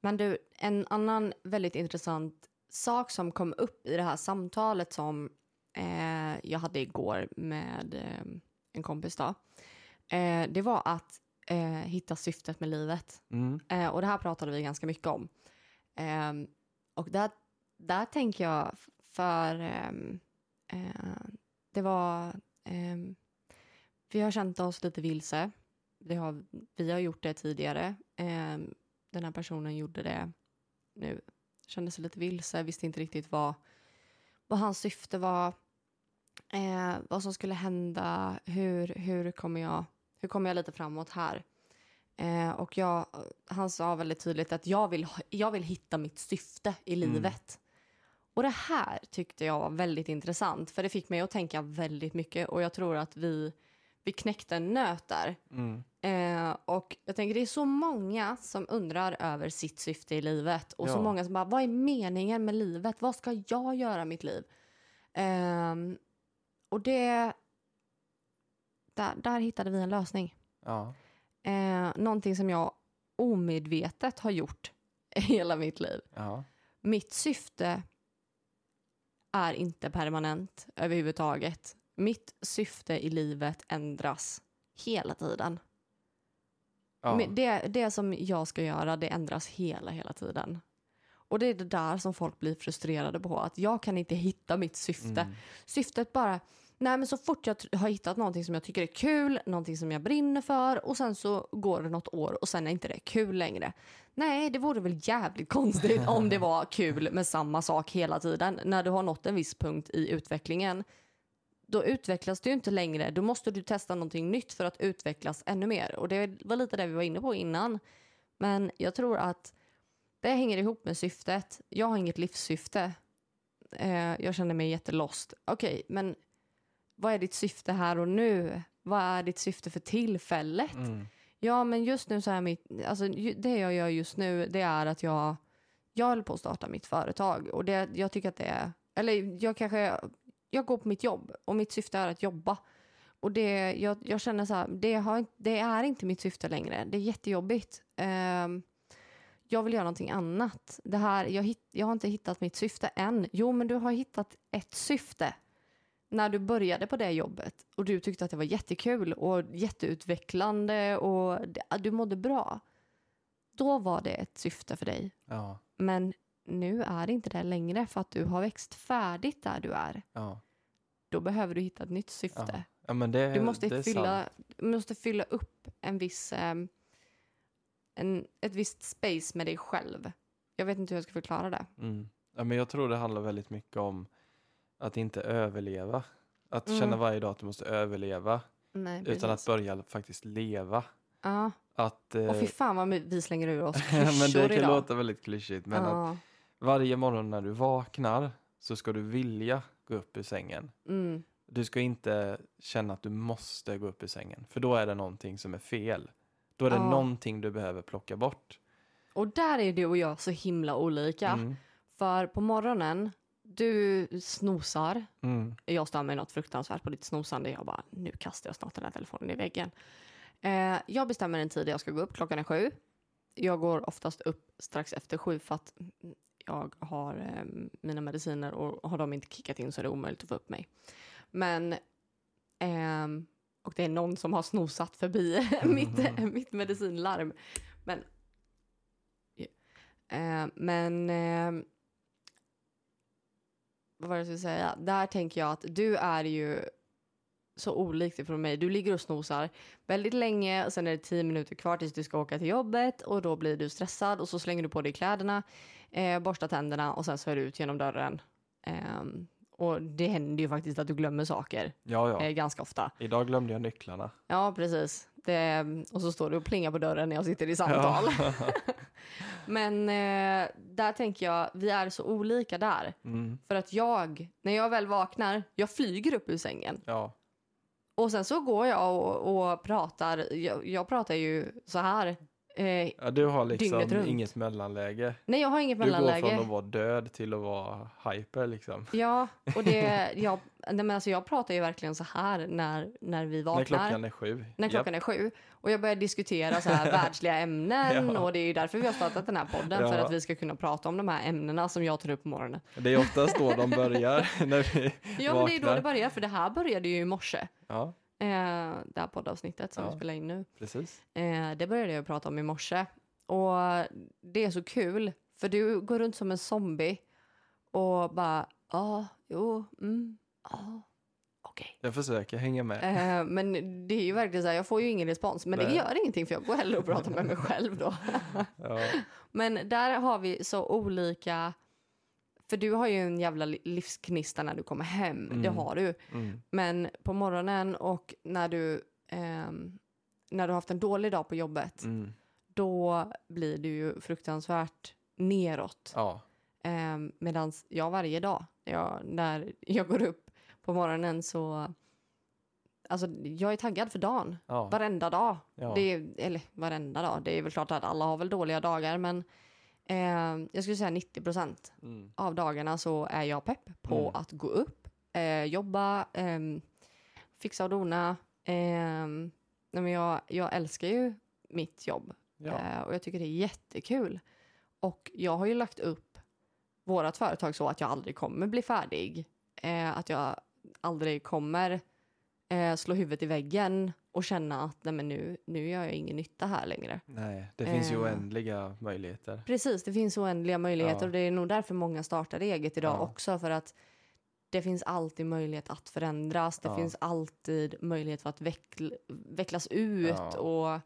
Men du, en annan väldigt intressant sak som kom upp i det här samtalet som eh, jag hade igår med eh, en kompis då. Eh, det var att eh, hitta syftet med livet. Mm. Eh, och det här pratade vi ganska mycket om. Ehm, och där, där tänker jag för ehm, eh, det var ehm, vi har känt oss lite vilse. Det har, vi har gjort det tidigare. Den här personen gjorde det nu. Kände sig lite vilse, visste inte riktigt vad, vad hans syfte var. Eh, vad som skulle hända, hur, hur, kommer jag, hur kommer jag lite framåt här? Eh, och jag, han sa väldigt tydligt att jag vill, jag vill hitta mitt syfte i Mm. livet. Och det här tyckte jag var väldigt intressant, för det fick mig att tänka väldigt mycket och jag tror att vi, vi knäckte en nöt där. Mm. Eh, och jag tänker det är så många som undrar över sitt syfte i livet och så Ja. många som bara, vad är meningen med livet? Vad ska jag göra i mitt liv? Ehm, och det, där, där hittade vi en lösning. Ja. Eh, någonting som jag omedvetet har gjort hela mitt liv. Ja. Mitt syfte är inte permanent överhuvudtaget. Mitt syfte i livet ändras hela tiden. Ja. Det, det som jag ska göra, det ändras hela, hela tiden. Och det är det där som folk blir frustrerade på, att jag kan inte hitta mitt syfte. Mm. Syftet bara, nej men så fort jag har hittat någonting som jag tycker är kul, någonting som jag brinner för och sen så går det något år och sen är inte det kul längre. Nej, det vore väl jävligt *laughs* konstigt om det var kul med samma sak hela tiden. När du har nått en viss punkt i utvecklingen, då utvecklas du inte längre. Då måste du testa någonting nytt för att utvecklas ännu mer. Och det var lite det vi var inne på innan. Men jag tror att det hänger ihop med syftet. Jag har inget livssyfte. Eh, jag känner mig jättelost. Okej, men vad är ditt syfte här och nu? Vad är ditt syfte för tillfället? Mm. Ja, men just nu så är mitt, alltså det jag gör just nu, det är att jag jag höll på att starta mitt företag och det, jag tycker att det är, eller jag kanske, jag går på mitt jobb och mitt syfte är att jobba. Och det, jag, jag känner så här, det, har, det är inte mitt syfte längre. Det är jättejobbigt. Um, jag vill göra någonting annat. Det här, jag, hit, jag har inte hittat mitt syfte än. Jo, men du har hittat ett syfte när du började på det jobbet och du tyckte att det var jättekul och jätteutvecklande och du mådde bra. Då var det ett syfte för dig. Ja, Men nu är det inte det längre för att du har växt färdigt där du är. ja, Då behöver du hitta ett nytt syfte. ja. det, Du måste, fylla, sant. måste fylla upp en viss, ehm, en, ett visst space med dig själv. Jag vet inte hur jag ska förklara det. Mm. Ja, men jag tror det handlar väldigt mycket om att inte överleva. Att Mm. känna varje dag att du måste överleva Nej, utan att börja faktiskt leva. Ja, Att, eh, och fy fan vad vi slänger ur oss *laughs* men det kan idag. låta väldigt klyschigt men att ja. varje morgon när du vaknar så ska du vilja gå upp ur sängen. mm, Du ska inte känna att du måste gå upp ur sängen för då är det någonting som är fel. Då är det Ja. någonting du behöver plocka bort. och där är du och jag så himla olika. Mm. För på morgonen, du snosar. Mm. Jag stör mig något fruktansvärt på ditt snosande. Jag bara, nu kastar jag snart den här telefonen i väggen. Eh, jag bestämmer en tid jag ska gå upp. Klockan är sju. Jag går oftast upp strax efter sju för att jag har eh, mina mediciner och har de inte kickat in så är det omöjligt att få upp mig. Men, ehm, och det är någon som har snosat förbi *laughs* mitt, *laughs* mitt medicinlarm. Men, eh, men eh, vad var det jag skulle säga? Där tänker jag att du är ju så olikt ifrån mig. Du ligger och snosar väldigt länge och sen är det tio minuter kvar tills du ska åka till jobbet och då blir du stressad och så slänger du på dig kläderna, eh, borstar tänderna och sen så är du ut genom dörren. Och det händer ju faktiskt att du glömmer saker Ja, ja. eh, ganska ofta. Idag glömde jag nycklarna. Ja, precis. Det, och så står du och plingar på dörren när jag sitter i samtal. Ja. *laughs* Men eh, där tänker jag, vi är så olika där. mm. För att jag, när jag väl vaknar, jag flyger upp ur sängen. ja. Och sen så går jag och, och pratar, jag, jag pratar ju så här. Eh, ja, du har liksom inget mellanläge. nej, jag har inget Du går mellanläge. från att vara död till att vara hyper liksom. Ja, och det, *laughs* jag, nej, men alltså jag pratar ju verkligen så här när, när vi vaknar. När klockan är sju. När klockan är sju. Och jag börjar diskutera så här *laughs* världsliga ämnen Ja. och det är ju därför vi har startat den här podden. För Ja. att vi ska kunna prata om de här ämnena som jag tar upp på morgonen. Det är oftast då de börjar. *laughs* när vi Ja, men det är då vaknar. det börjar. För det här började ju i morse. Ja, Eh, det här poddavsnittet som Ja. vi spelar in nu. precis. Eh, det började jag prata om i morse. Och det är så kul. För du går runt som en zombie. Och bara, ja, jo, mm, ja, okej. Jag försöker hänga med. Eh, men det är ju verkligen så här, jag får ju ingen respons. Men det Nej. gör ingenting för jag går hellre och pratar med mig själv då. *laughs* Ja. Men där har vi så olika... För du har ju en jävla li- livsknista när du kommer hem. Det Mm. har du. Mm. Men på morgonen och när du, ehm, när du har haft en dålig dag på jobbet, Mm. då blir du ju fruktansvärt neråt. Ja. Um, Medan jag varje dag, jag, när jag går upp på morgonen så... Alltså, jag är taggad för dagen. Ja. Varenda dag. Ja. Det är, eller varenda dag. Det är väl klart att alla har väl dåliga dagar, men eh, jag skulle säga 90 procent Mm. av dagarna så är jag pepp på Mm. att gå upp, eh, jobba, ehm, fixa och dona. ehm, men jag, jag älskar ju mitt jobb Ja. eh, och jag tycker det är jättekul. Och jag har ju lagt upp vårt företag så att jag aldrig kommer bli färdig. Eh, att jag aldrig kommer eh, slå huvudet i väggen och känna att nej, men nu, nu gör jag ingen nytta här längre. Nej, det finns ju Eh. oändliga möjligheter. Precis, det finns oändliga möjligheter Ja. och det är nog därför många startar eget idag Ja. också för att det finns alltid möjlighet att förändras. Det Ja. finns alltid möjlighet för att veckl, vecklas ut och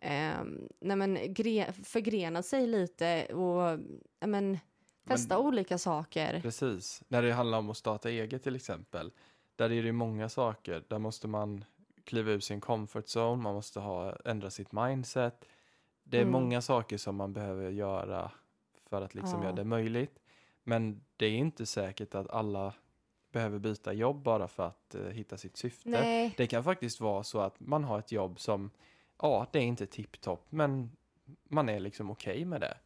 ehm, nej men, gre, förgrena sig lite och nej men, testa olika saker. Precis. När det handlar om att starta eget till exempel. Där är det ju många saker. Där måste man kliva ur sin comfort zone. Man måste ha, ändra sitt mindset. Det är Mm. många saker som man behöver göra för att liksom Ja. göra det möjligt. Men det är inte säkert att alla behöver byta jobb bara för att eh, hitta sitt syfte. Nej, Det kan faktiskt vara så att man har ett jobb som, ja, det är inte tipptopp, men man är liksom okej med det.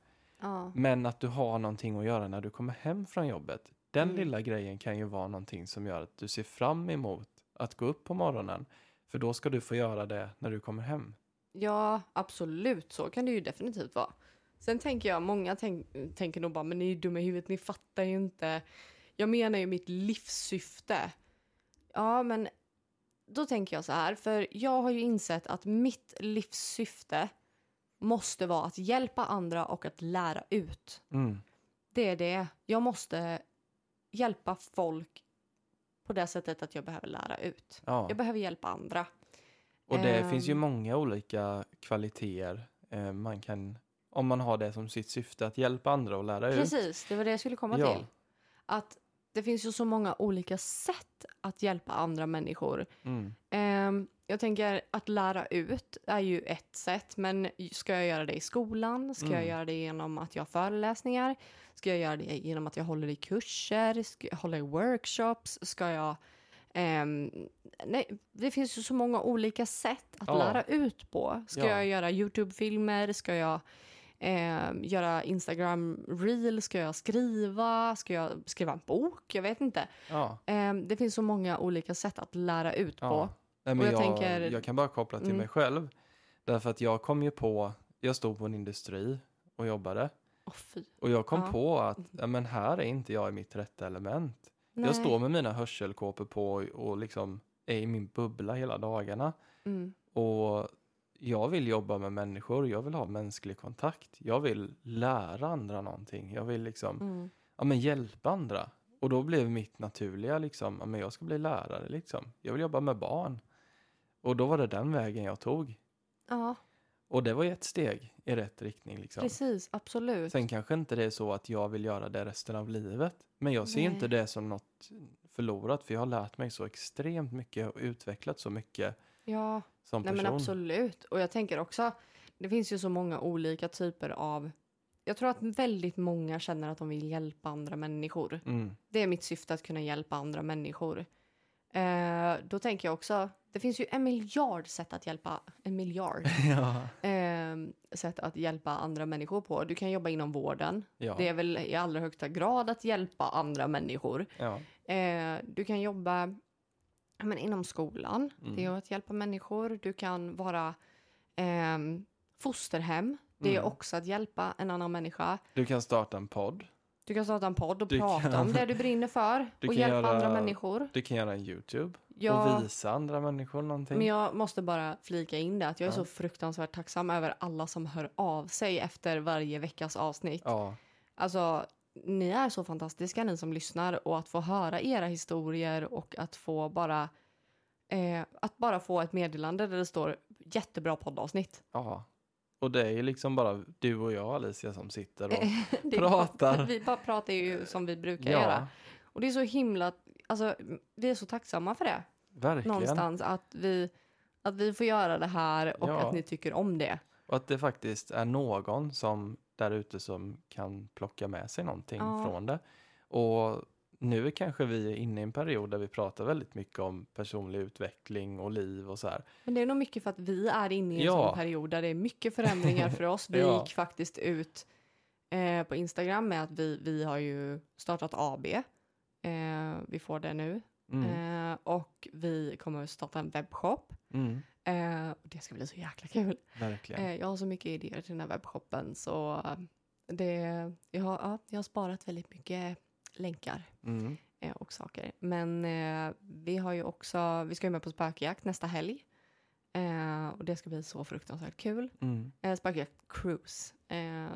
Ja. Men att du har någonting att göra när du kommer hem från jobbet. Den Mm. lilla grejen kan ju vara någonting som gör att du ser fram emot att gå upp på morgonen. För då ska du få göra det när du kommer hem. Ja, absolut. Så kan det ju definitivt vara. Sen tänker jag, många tänk, tänker nog bara, men ni är dumma i huvudet, ni fattar ju inte. Jag menar ju mitt livssyfte. Ja, men då tänker jag så här, för jag har ju insett att mitt livssyfte måste vara att hjälpa andra och att lära ut. Mm. Det är det. Jag måste hjälpa folk på det sättet att jag behöver lära ut. Ja. Jag behöver hjälpa andra. Och det Ehm. finns ju många olika kvaliteter eh, man kan, om man har det som sitt syfte att hjälpa andra och lära ut. Precis, det var det jag skulle komma Ja. till. Att det finns ju så många olika sätt att hjälpa andra människor. Mm. Ehm, jag tänker att lära ut är ju ett sätt, men ska jag göra det i skolan? Ska jag Mm. göra det genom att jag har föreläsningar? Ska jag göra det genom att jag håller i kurser? Ska jag hålla i workshops? Ska jag... ehm, nej, det finns ju så många olika sätt att Ja. lära ut på. Ska Ja. jag göra YouTube-filmer? Ska jag ehm, göra Instagram-reel? Ska jag skriva? Ska jag skriva en bok? Jag vet inte. Ja. Ehm, det finns så många olika sätt att lära ut på. Ja. Nej, men jag jag, tänker- jag kan bara koppla till Mm. mig själv. Därför att jag kom ju på, jag stod på en industri och jobbade. Fy. Och jag kom Ja. på att ja, men här är inte jag i mitt rätta element. Nej. Jag står med mina hörselkåpor på och liksom är i min bubbla hela dagarna. Mm. Och jag vill jobba med människor, jag vill ha mänsklig kontakt. Jag vill lära andra någonting. Jag vill liksom, Mm. ja men hjälpa andra. Och då blev mitt naturliga liksom, ja men jag ska bli lärare liksom. Jag vill jobba med barn. Och då var det den vägen jag tog. Ja, Och det var ju ett steg i rätt riktning liksom. precis. Absolut. Sen kanske inte det är så att jag vill göra det resten av livet. Men jag ser Nej. inte det som något förlorat för jag har lärt mig så extremt mycket och utvecklat så mycket Ja, som nej person. men absolut. Och jag tänker också, det finns ju så många olika typer av... Jag tror att väldigt många känner att de vill hjälpa andra människor. Mm. Det är mitt syfte att kunna hjälpa andra människor. Eh, då tänker jag också, det finns ju en miljard sätt att hjälpa, en miljard *laughs* ja. eh, sätt att hjälpa andra människor på. Du kan jobba inom vården. Ja. Det är väl i allra högsta grad att hjälpa andra människor. ja. Eh, du kan jobba men inom skolan. Det är Mm. att hjälpa människor. Du kan vara ehm, fosterhem. Det är Mm. också att hjälpa en annan människa. Du kan starta en podd. Du kan starta en podd och Du prata kan- om det du brinner för *laughs* Du och hjälpa göra- andra människor. Du kan göra en YouTube Jag, och visa andra människor någonting. men jag måste bara flika in det att jag är Ja. så fruktansvärt tacksam över alla som hör av sig efter varje veckas avsnitt. Ja, Alltså, ni är så fantastiska ni som lyssnar och att få höra era historier och att få bara eh, att bara få ett meddelande där det står jättebra poddavsnitt. ja. Och det är ju liksom bara du och jag Alicia som sitter och... *laughs* Pratar. Vi bara pratar ju som vi brukar ja, göra. Och det är så himla, alltså vi är så tacksamma för det verkligen. någonstans att vi, att vi får göra det här och Ja. att ni tycker om det. Och att det faktiskt är någon som där ute som kan plocka med sig någonting Ja. från det. Och nu kanske vi är inne i en period där vi pratar väldigt mycket om personlig utveckling och liv och så här. Men det är nog mycket för att vi är inne i en Ja. sån period där det är mycket förändringar för oss. *laughs* Vi Ja. gick faktiskt ut eh, på Instagram med att vi, vi har ju startat AB. Eh, vi får det nu. Mm. Eh, och vi kommer att starta en webbshop. Mm. Eh, det ska bli så jäkla kul. Verkligen. Eh, jag har så mycket idéer till den här webbshoppen så det, jag, har, ja, jag har sparat väldigt mycket länkar Mm. eh, och saker. Men eh, vi har ju också, vi ska ju med på spökjakt nästa helg. Eh, och det ska bli så fruktansvärt kul. Mm. Eh, spökjakt cruise.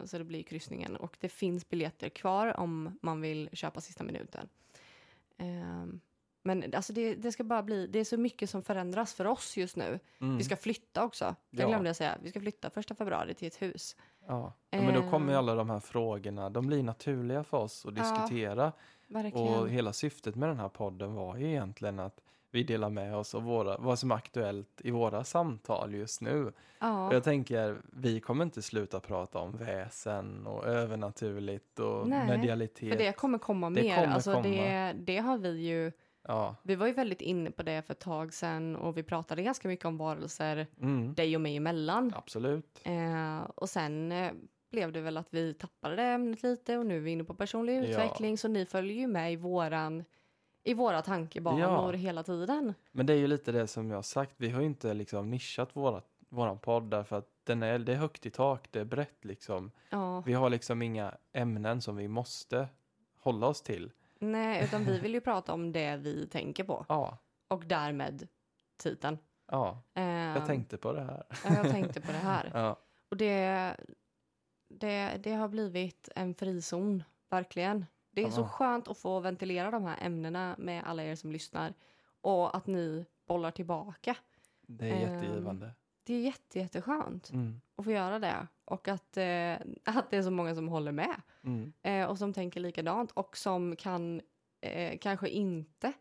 Så det blir kryssningen. Och det finns biljetter kvar om man vill köpa sista minuten. Men alltså det, det ska bara bli, det är så mycket som förändras för oss just nu. Mm. Vi ska flytta också. Det Ja. glömde jag säga. Vi ska flytta första februari till ett hus. Ja. ja, men då kommer ju alla de här frågorna, de blir naturliga för oss att Ja, diskutera. Verkligen. Och hela syftet med den här podden var ju egentligen att vi delar med oss av våra, vad som är aktuellt i våra samtal just nu. Och ja. jag tänker, vi kommer inte sluta prata om väsen och övernaturligt och Nej, medialitet. För det kommer komma Det mer. kommer alltså komma. Det, det har vi ju. Ja. Vi var ju väldigt inne på det för ett tag sedan och vi pratade ganska mycket om varelser Mm. dig och mig emellan. Absolut. Eh, och sen eh, blev det väl att vi tappade det ämnet lite och nu är vi inne på personlig Ja. utveckling så ni följer ju med i våran i våra tankebanor Ja. hela tiden. Men det är ju lite det som jag har sagt. Vi har ju inte liksom nischat våra, våran podd därför att den är, det är högt i tak, det är brett liksom. Ja, Vi har liksom inga ämnen som vi måste hålla oss till. Nej, utan vi vill ju prata om det vi tänker på Ja, och därmed titeln. ja, Eh, jag tänkte på det här. ja, jag tänkte på det här. *laughs* Ja, Och det, det, det har blivit en frizon, verkligen. Det är så skönt att få ventilera de här ämnena med alla er som lyssnar och att ni bollar tillbaka. det är Ehm, jättegivande. Det är jätte, jätteskönt Mm, att få göra det och att, eh, *laughs* att det är så många som håller med mm, eh, och som tänker likadant och som kan eh, kanske inte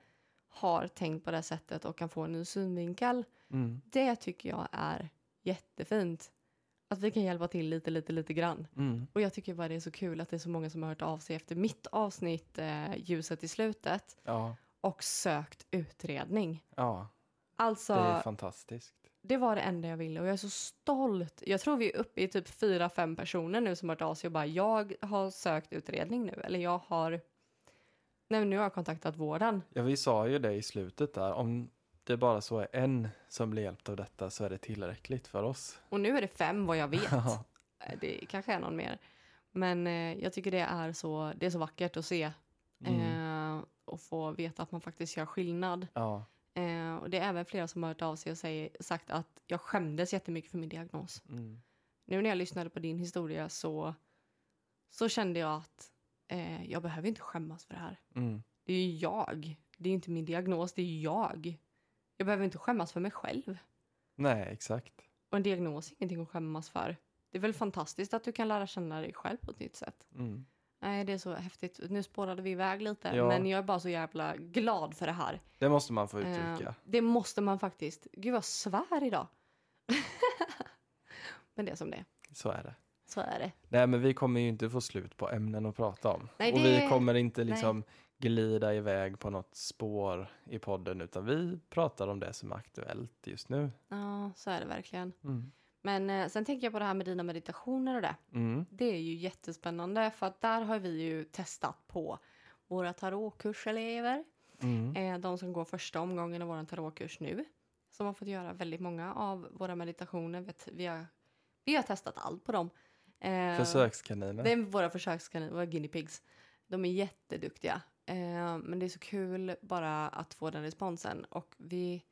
har tänkt på det sättet och kan få en ny synvinkel. mm, Det tycker jag är jättefint. Att vi kan hjälpa till lite, lite, lite grann. mm. Och jag tycker bara det är så kul att det är så många som har hört av sig efter mitt avsnitt eh, Ljuset i slutet Ja, och sökt utredning. ja, Alltså, det är det, var det enda jag ville och jag är så stolt. Jag tror vi är uppe i typ fyra, fem personer nu som har hört av sig och bara jag har sökt utredning nu eller jag har Nej, nu har jag kontaktat vården. Ja, vi sa ju det i slutet där. Om det bara så är en som blir hjälpt av detta så är det tillräckligt för oss. Och nu är det fem vad jag vet. *laughs* Eh, det kanske är någon mer. Men eh, jag tycker det är så, det är så vackert att se Mm. eh, och få veta att man faktiskt gör skillnad. Ja, Eh, och det är även flera som har hört av sig och säger, sagt att jag skämdes jättemycket för min diagnos. mm, Nu när jag lyssnade på din historia så, så kände jag att eh, jag behöver inte skämmas för det här. mm, Det är ju jag. Det är inte min diagnos, det är jag. Jag behöver inte skämmas för mig själv. nej, exakt. Och en diagnos är ingenting att skämmas för. Det är väl fantastiskt att du kan lära känna dig själv på ett nytt sätt. Mm. Nej, det är så häftigt. Nu spårade vi iväg lite, Ja. men jag är bara så jävla glad för det här. Det måste man få Eh, uttrycka. det måste man faktiskt. Gud vad svär idag. *laughs* men det är som det är. Så är det. Så är det. Nej, men vi kommer ju inte få slut på ämnen att prata om. Nej, och det- vi kommer inte liksom glida iväg på något spår i podden, utan vi pratar om det som är aktuellt just nu. Ja, så är det verkligen. Mm. Men eh, sen tänker jag på det här med dina meditationer och det. Mm. Det är ju jättespännande för att där har vi ju testat på våra tarotkurselever. Mm. Eh, de som går första omgången av vår tarotkurs nu. Som har fått göra väldigt många av våra meditationer. Vet, vi, har, vi har testat allt på dem. Eh, Försökskaniner. Det är våra försökskaniner, våra guinea pigs. De är jätteduktiga. Eh, men det är så kul bara att få den responsen. Och vi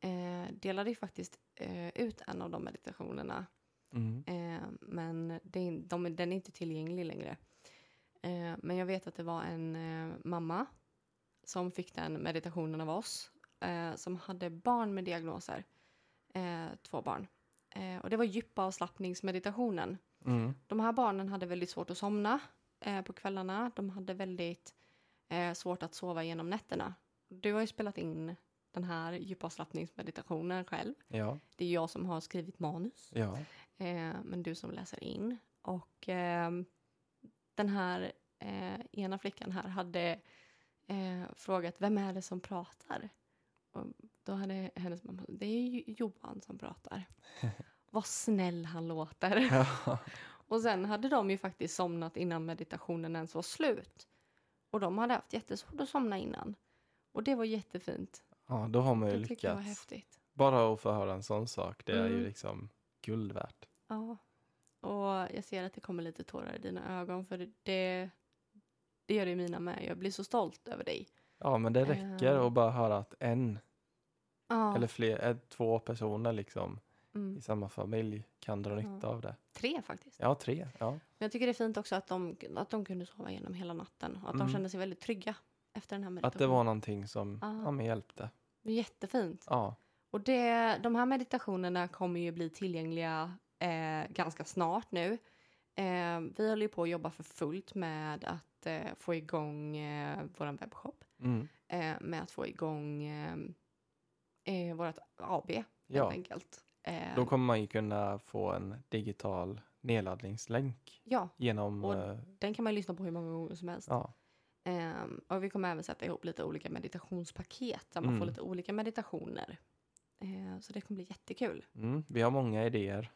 eh, delade ju faktiskt eh, ut en av de meditationerna. Mm. Eh, men det de, den är inte tillgänglig längre. Eh, men jag vet att det var en eh, mamma som fick den meditationen av oss. Eh, som hade barn med diagnoser. Två barn. Och det var djupavslappningsmeditationen. Mm. De här barnen hade väldigt svårt att somna på kvällarna. De hade väldigt svårt att sova genom nätterna. Du har ju spelat in den här djupavslappningsmeditationen själv. Ja, Det är jag som har skrivit manus, ja. eh, men du som läser in. Och ehm, den här eh, ena flickan här hade eh, frågat vem är det som pratar? Och då hade hennes mamma det är ju Johan som pratar. *laughs* Vad snäll han låter. ja. *laughs* Och sen hade de ju faktiskt somnat innan meditationen ens var slut. Och de hade haft jättesvårt att somna innan. Och det var jättefint. Ja då har man ju Det tycker jag var lyckats. häftigt. Bara att få höra en sån sak, det är ju Mm. liksom guld värt. Ja. Och jag ser att det kommer lite tårar i dina ögon för det, det gör det mina med. Jag blir så stolt över dig. Ja, men det räcker Eh. att bara höra att en Ja. eller fler, eh, två personer liksom mm. i samma familj kan dra nytta av det. Tre faktiskt. Ja, tre. Ja. Men jag tycker det är fint också att de, att de kunde sova igenom hela natten. Och att Mm. de kände sig väldigt trygga efter den här Att meditationen. det var någonting som Ja. hjälpte. Jättefint. Ja. Och det, de här meditationerna kommer ju bli tillgängliga eh, ganska snart nu. Eh, vi håller ju på att jobba för fullt med att eh, få igång eh, vår webbshop. Mm. Eh, med att få igång eh, eh, vårt AB helt Ja, enkelt. Eh, då kommer man ju kunna få en digital nedladdningslänk ja, genom... Och- den kan man lyssna på hur många gånger som helst. ja. Ehm, och vi kommer även sätta ihop lite olika meditationspaket där man Mm. får lite olika meditationer. Eh, så det kommer bli jättekul. Mm. Vi har många idéer.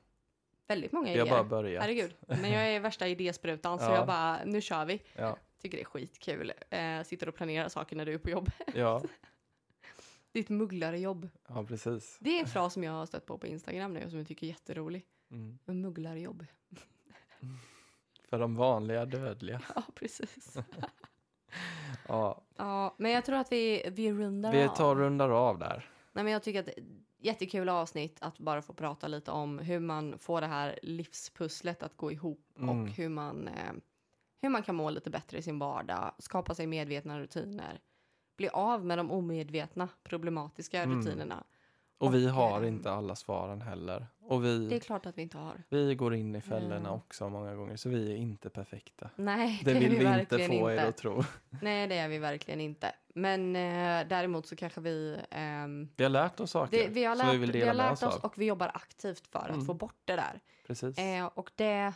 väldigt många Vi har idéer. bara börjat. Herregud. Men jag är värsta idésprutan så *laughs* Ja. jag bara, nu kör vi. Ja, Tycker det är skitkul. Eh, sitter och planerar saker när du är på jobb. *laughs* ja, Ditt mugglarjobb. ja, precis. Det är en fras som jag har stött på på Instagram nu och som jag tycker är jätterolig. Mm. Mugglarjobb. *laughs* För de vanliga dödliga. Ja, precis. *laughs* Ja, Ja, men jag tror att vi, vi rundar vi av. tar och rundar av där. Nej, men jag tycker att jättekul avsnitt att bara få prata lite om hur man får det här livspusslet att gå ihop Mm. och hur man, eh, hur man kan må lite bättre i sin vardag, skapa sig medvetna rutiner, bli av med de omedvetna problematiska Mm. rutinerna. Och vi Och, har eh, inte alla svaren heller. Och Det är vi, klart att vi inte har. vi går in i fällorna Mm. också många gånger, så vi är inte perfekta. Nej, Det det, vill är vi, vi inte få inte. er att tro. Nej, det är vi verkligen inte. Men eh, däremot så kanske vi... ehm, Vi har lärt oss saker det, vi har som lärt, vi vill vi dela har med lärt oss oss och vi jobbar aktivt för Mm. att få bort det där. Precis. Eh, och det,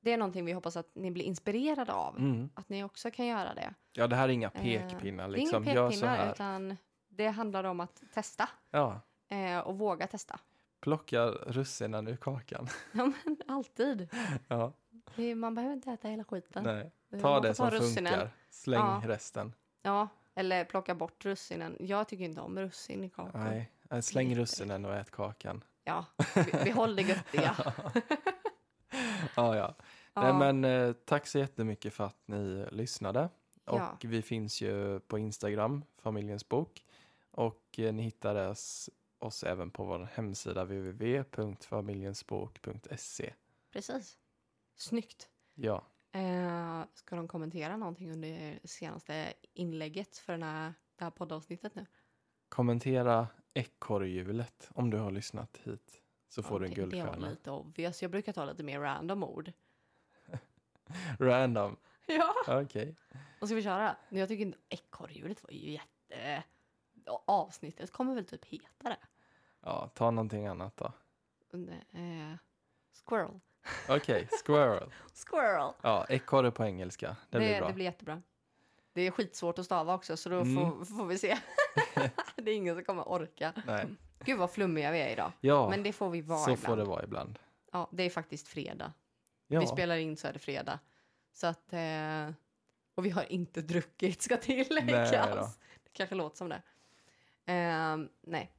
det är någonting vi hoppas att ni blir inspirerade av. Mm. Att ni också kan göra det. Ja, det här är inga Eh, pekpinnar. Det är Liksom. inga så pekpinnar utan det handlar om att testa Ja, eh, och våga testa. plocka russinen ur kakan. *laughs* Ja, men alltid. Ja, man behöver inte äta hela skiten. nej. Eh, Ta det som russinen. funkar. Släng Ja. resten. Ja, eller plocka bort russinen. Jag tycker inte om russin i kakor. Nej, eh, släng russinen och ät kakan. Ja, vi- behåll det göttiga. *laughs* Ja, ja. Ja. Nej, men eh, tack så jättemycket för att ni lyssnade. Och Ja. vi finns ju på Instagram, Familjens bok. Och eh, ni hittar oss, oss även på vår hemsida www.familjensbok.se. Precis. Snyggt. Ja, Eh, ska de kommentera någonting under det senaste inlägget för den här, det här poddavsnittet nu? kommentera ekorrhjulet om du har lyssnat hit. Så får du en Okej, Det var guldstjärna. lite obvious. Jag brukar ta lite mer random ord. *laughs* Random. Ja. Okej. Och ska vi köra? Jag tycker inte ekorrhjulet var ju jätte... Avsnittet kommer väl typ heta det. Ja, ta någonting annat då. Eh, squirrel. Okej, squirrel. *laughs* Squirrel. Ja, ekorre på engelska. Det, blir bra. det blir jättebra. Det är skitsvårt att stava också så då Mm. får, får vi se. *laughs* det är ingen som kommer orka. Nej. Gud vad flummiga vi är idag. Ja, Men det får vi vara så ibland. får det vara ibland. Ja, det är faktiskt fredag. Ja, Vi spelar in så är det fredag. Så att... Eh, och vi har inte druckit, ska tilläggas. Det kanske låter som det. Eh, nej.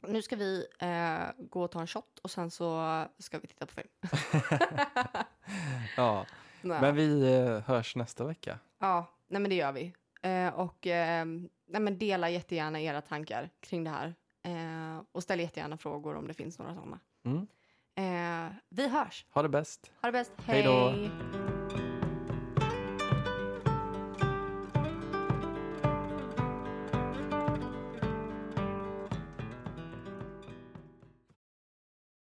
Nu ska vi eh, gå och ta en shot och sen så ska vi titta på film. *laughs* ja. Nej. men vi eh, hörs nästa vecka. Ja, nej men det gör vi. Eh, och eh, nej men dela jättegärna era tankar kring det här. Eh, och ställ jättegärna frågor om det finns några sådana. Mm. Vi hörs. Ha det bäst. Ha det bäst. Hej då. Hej.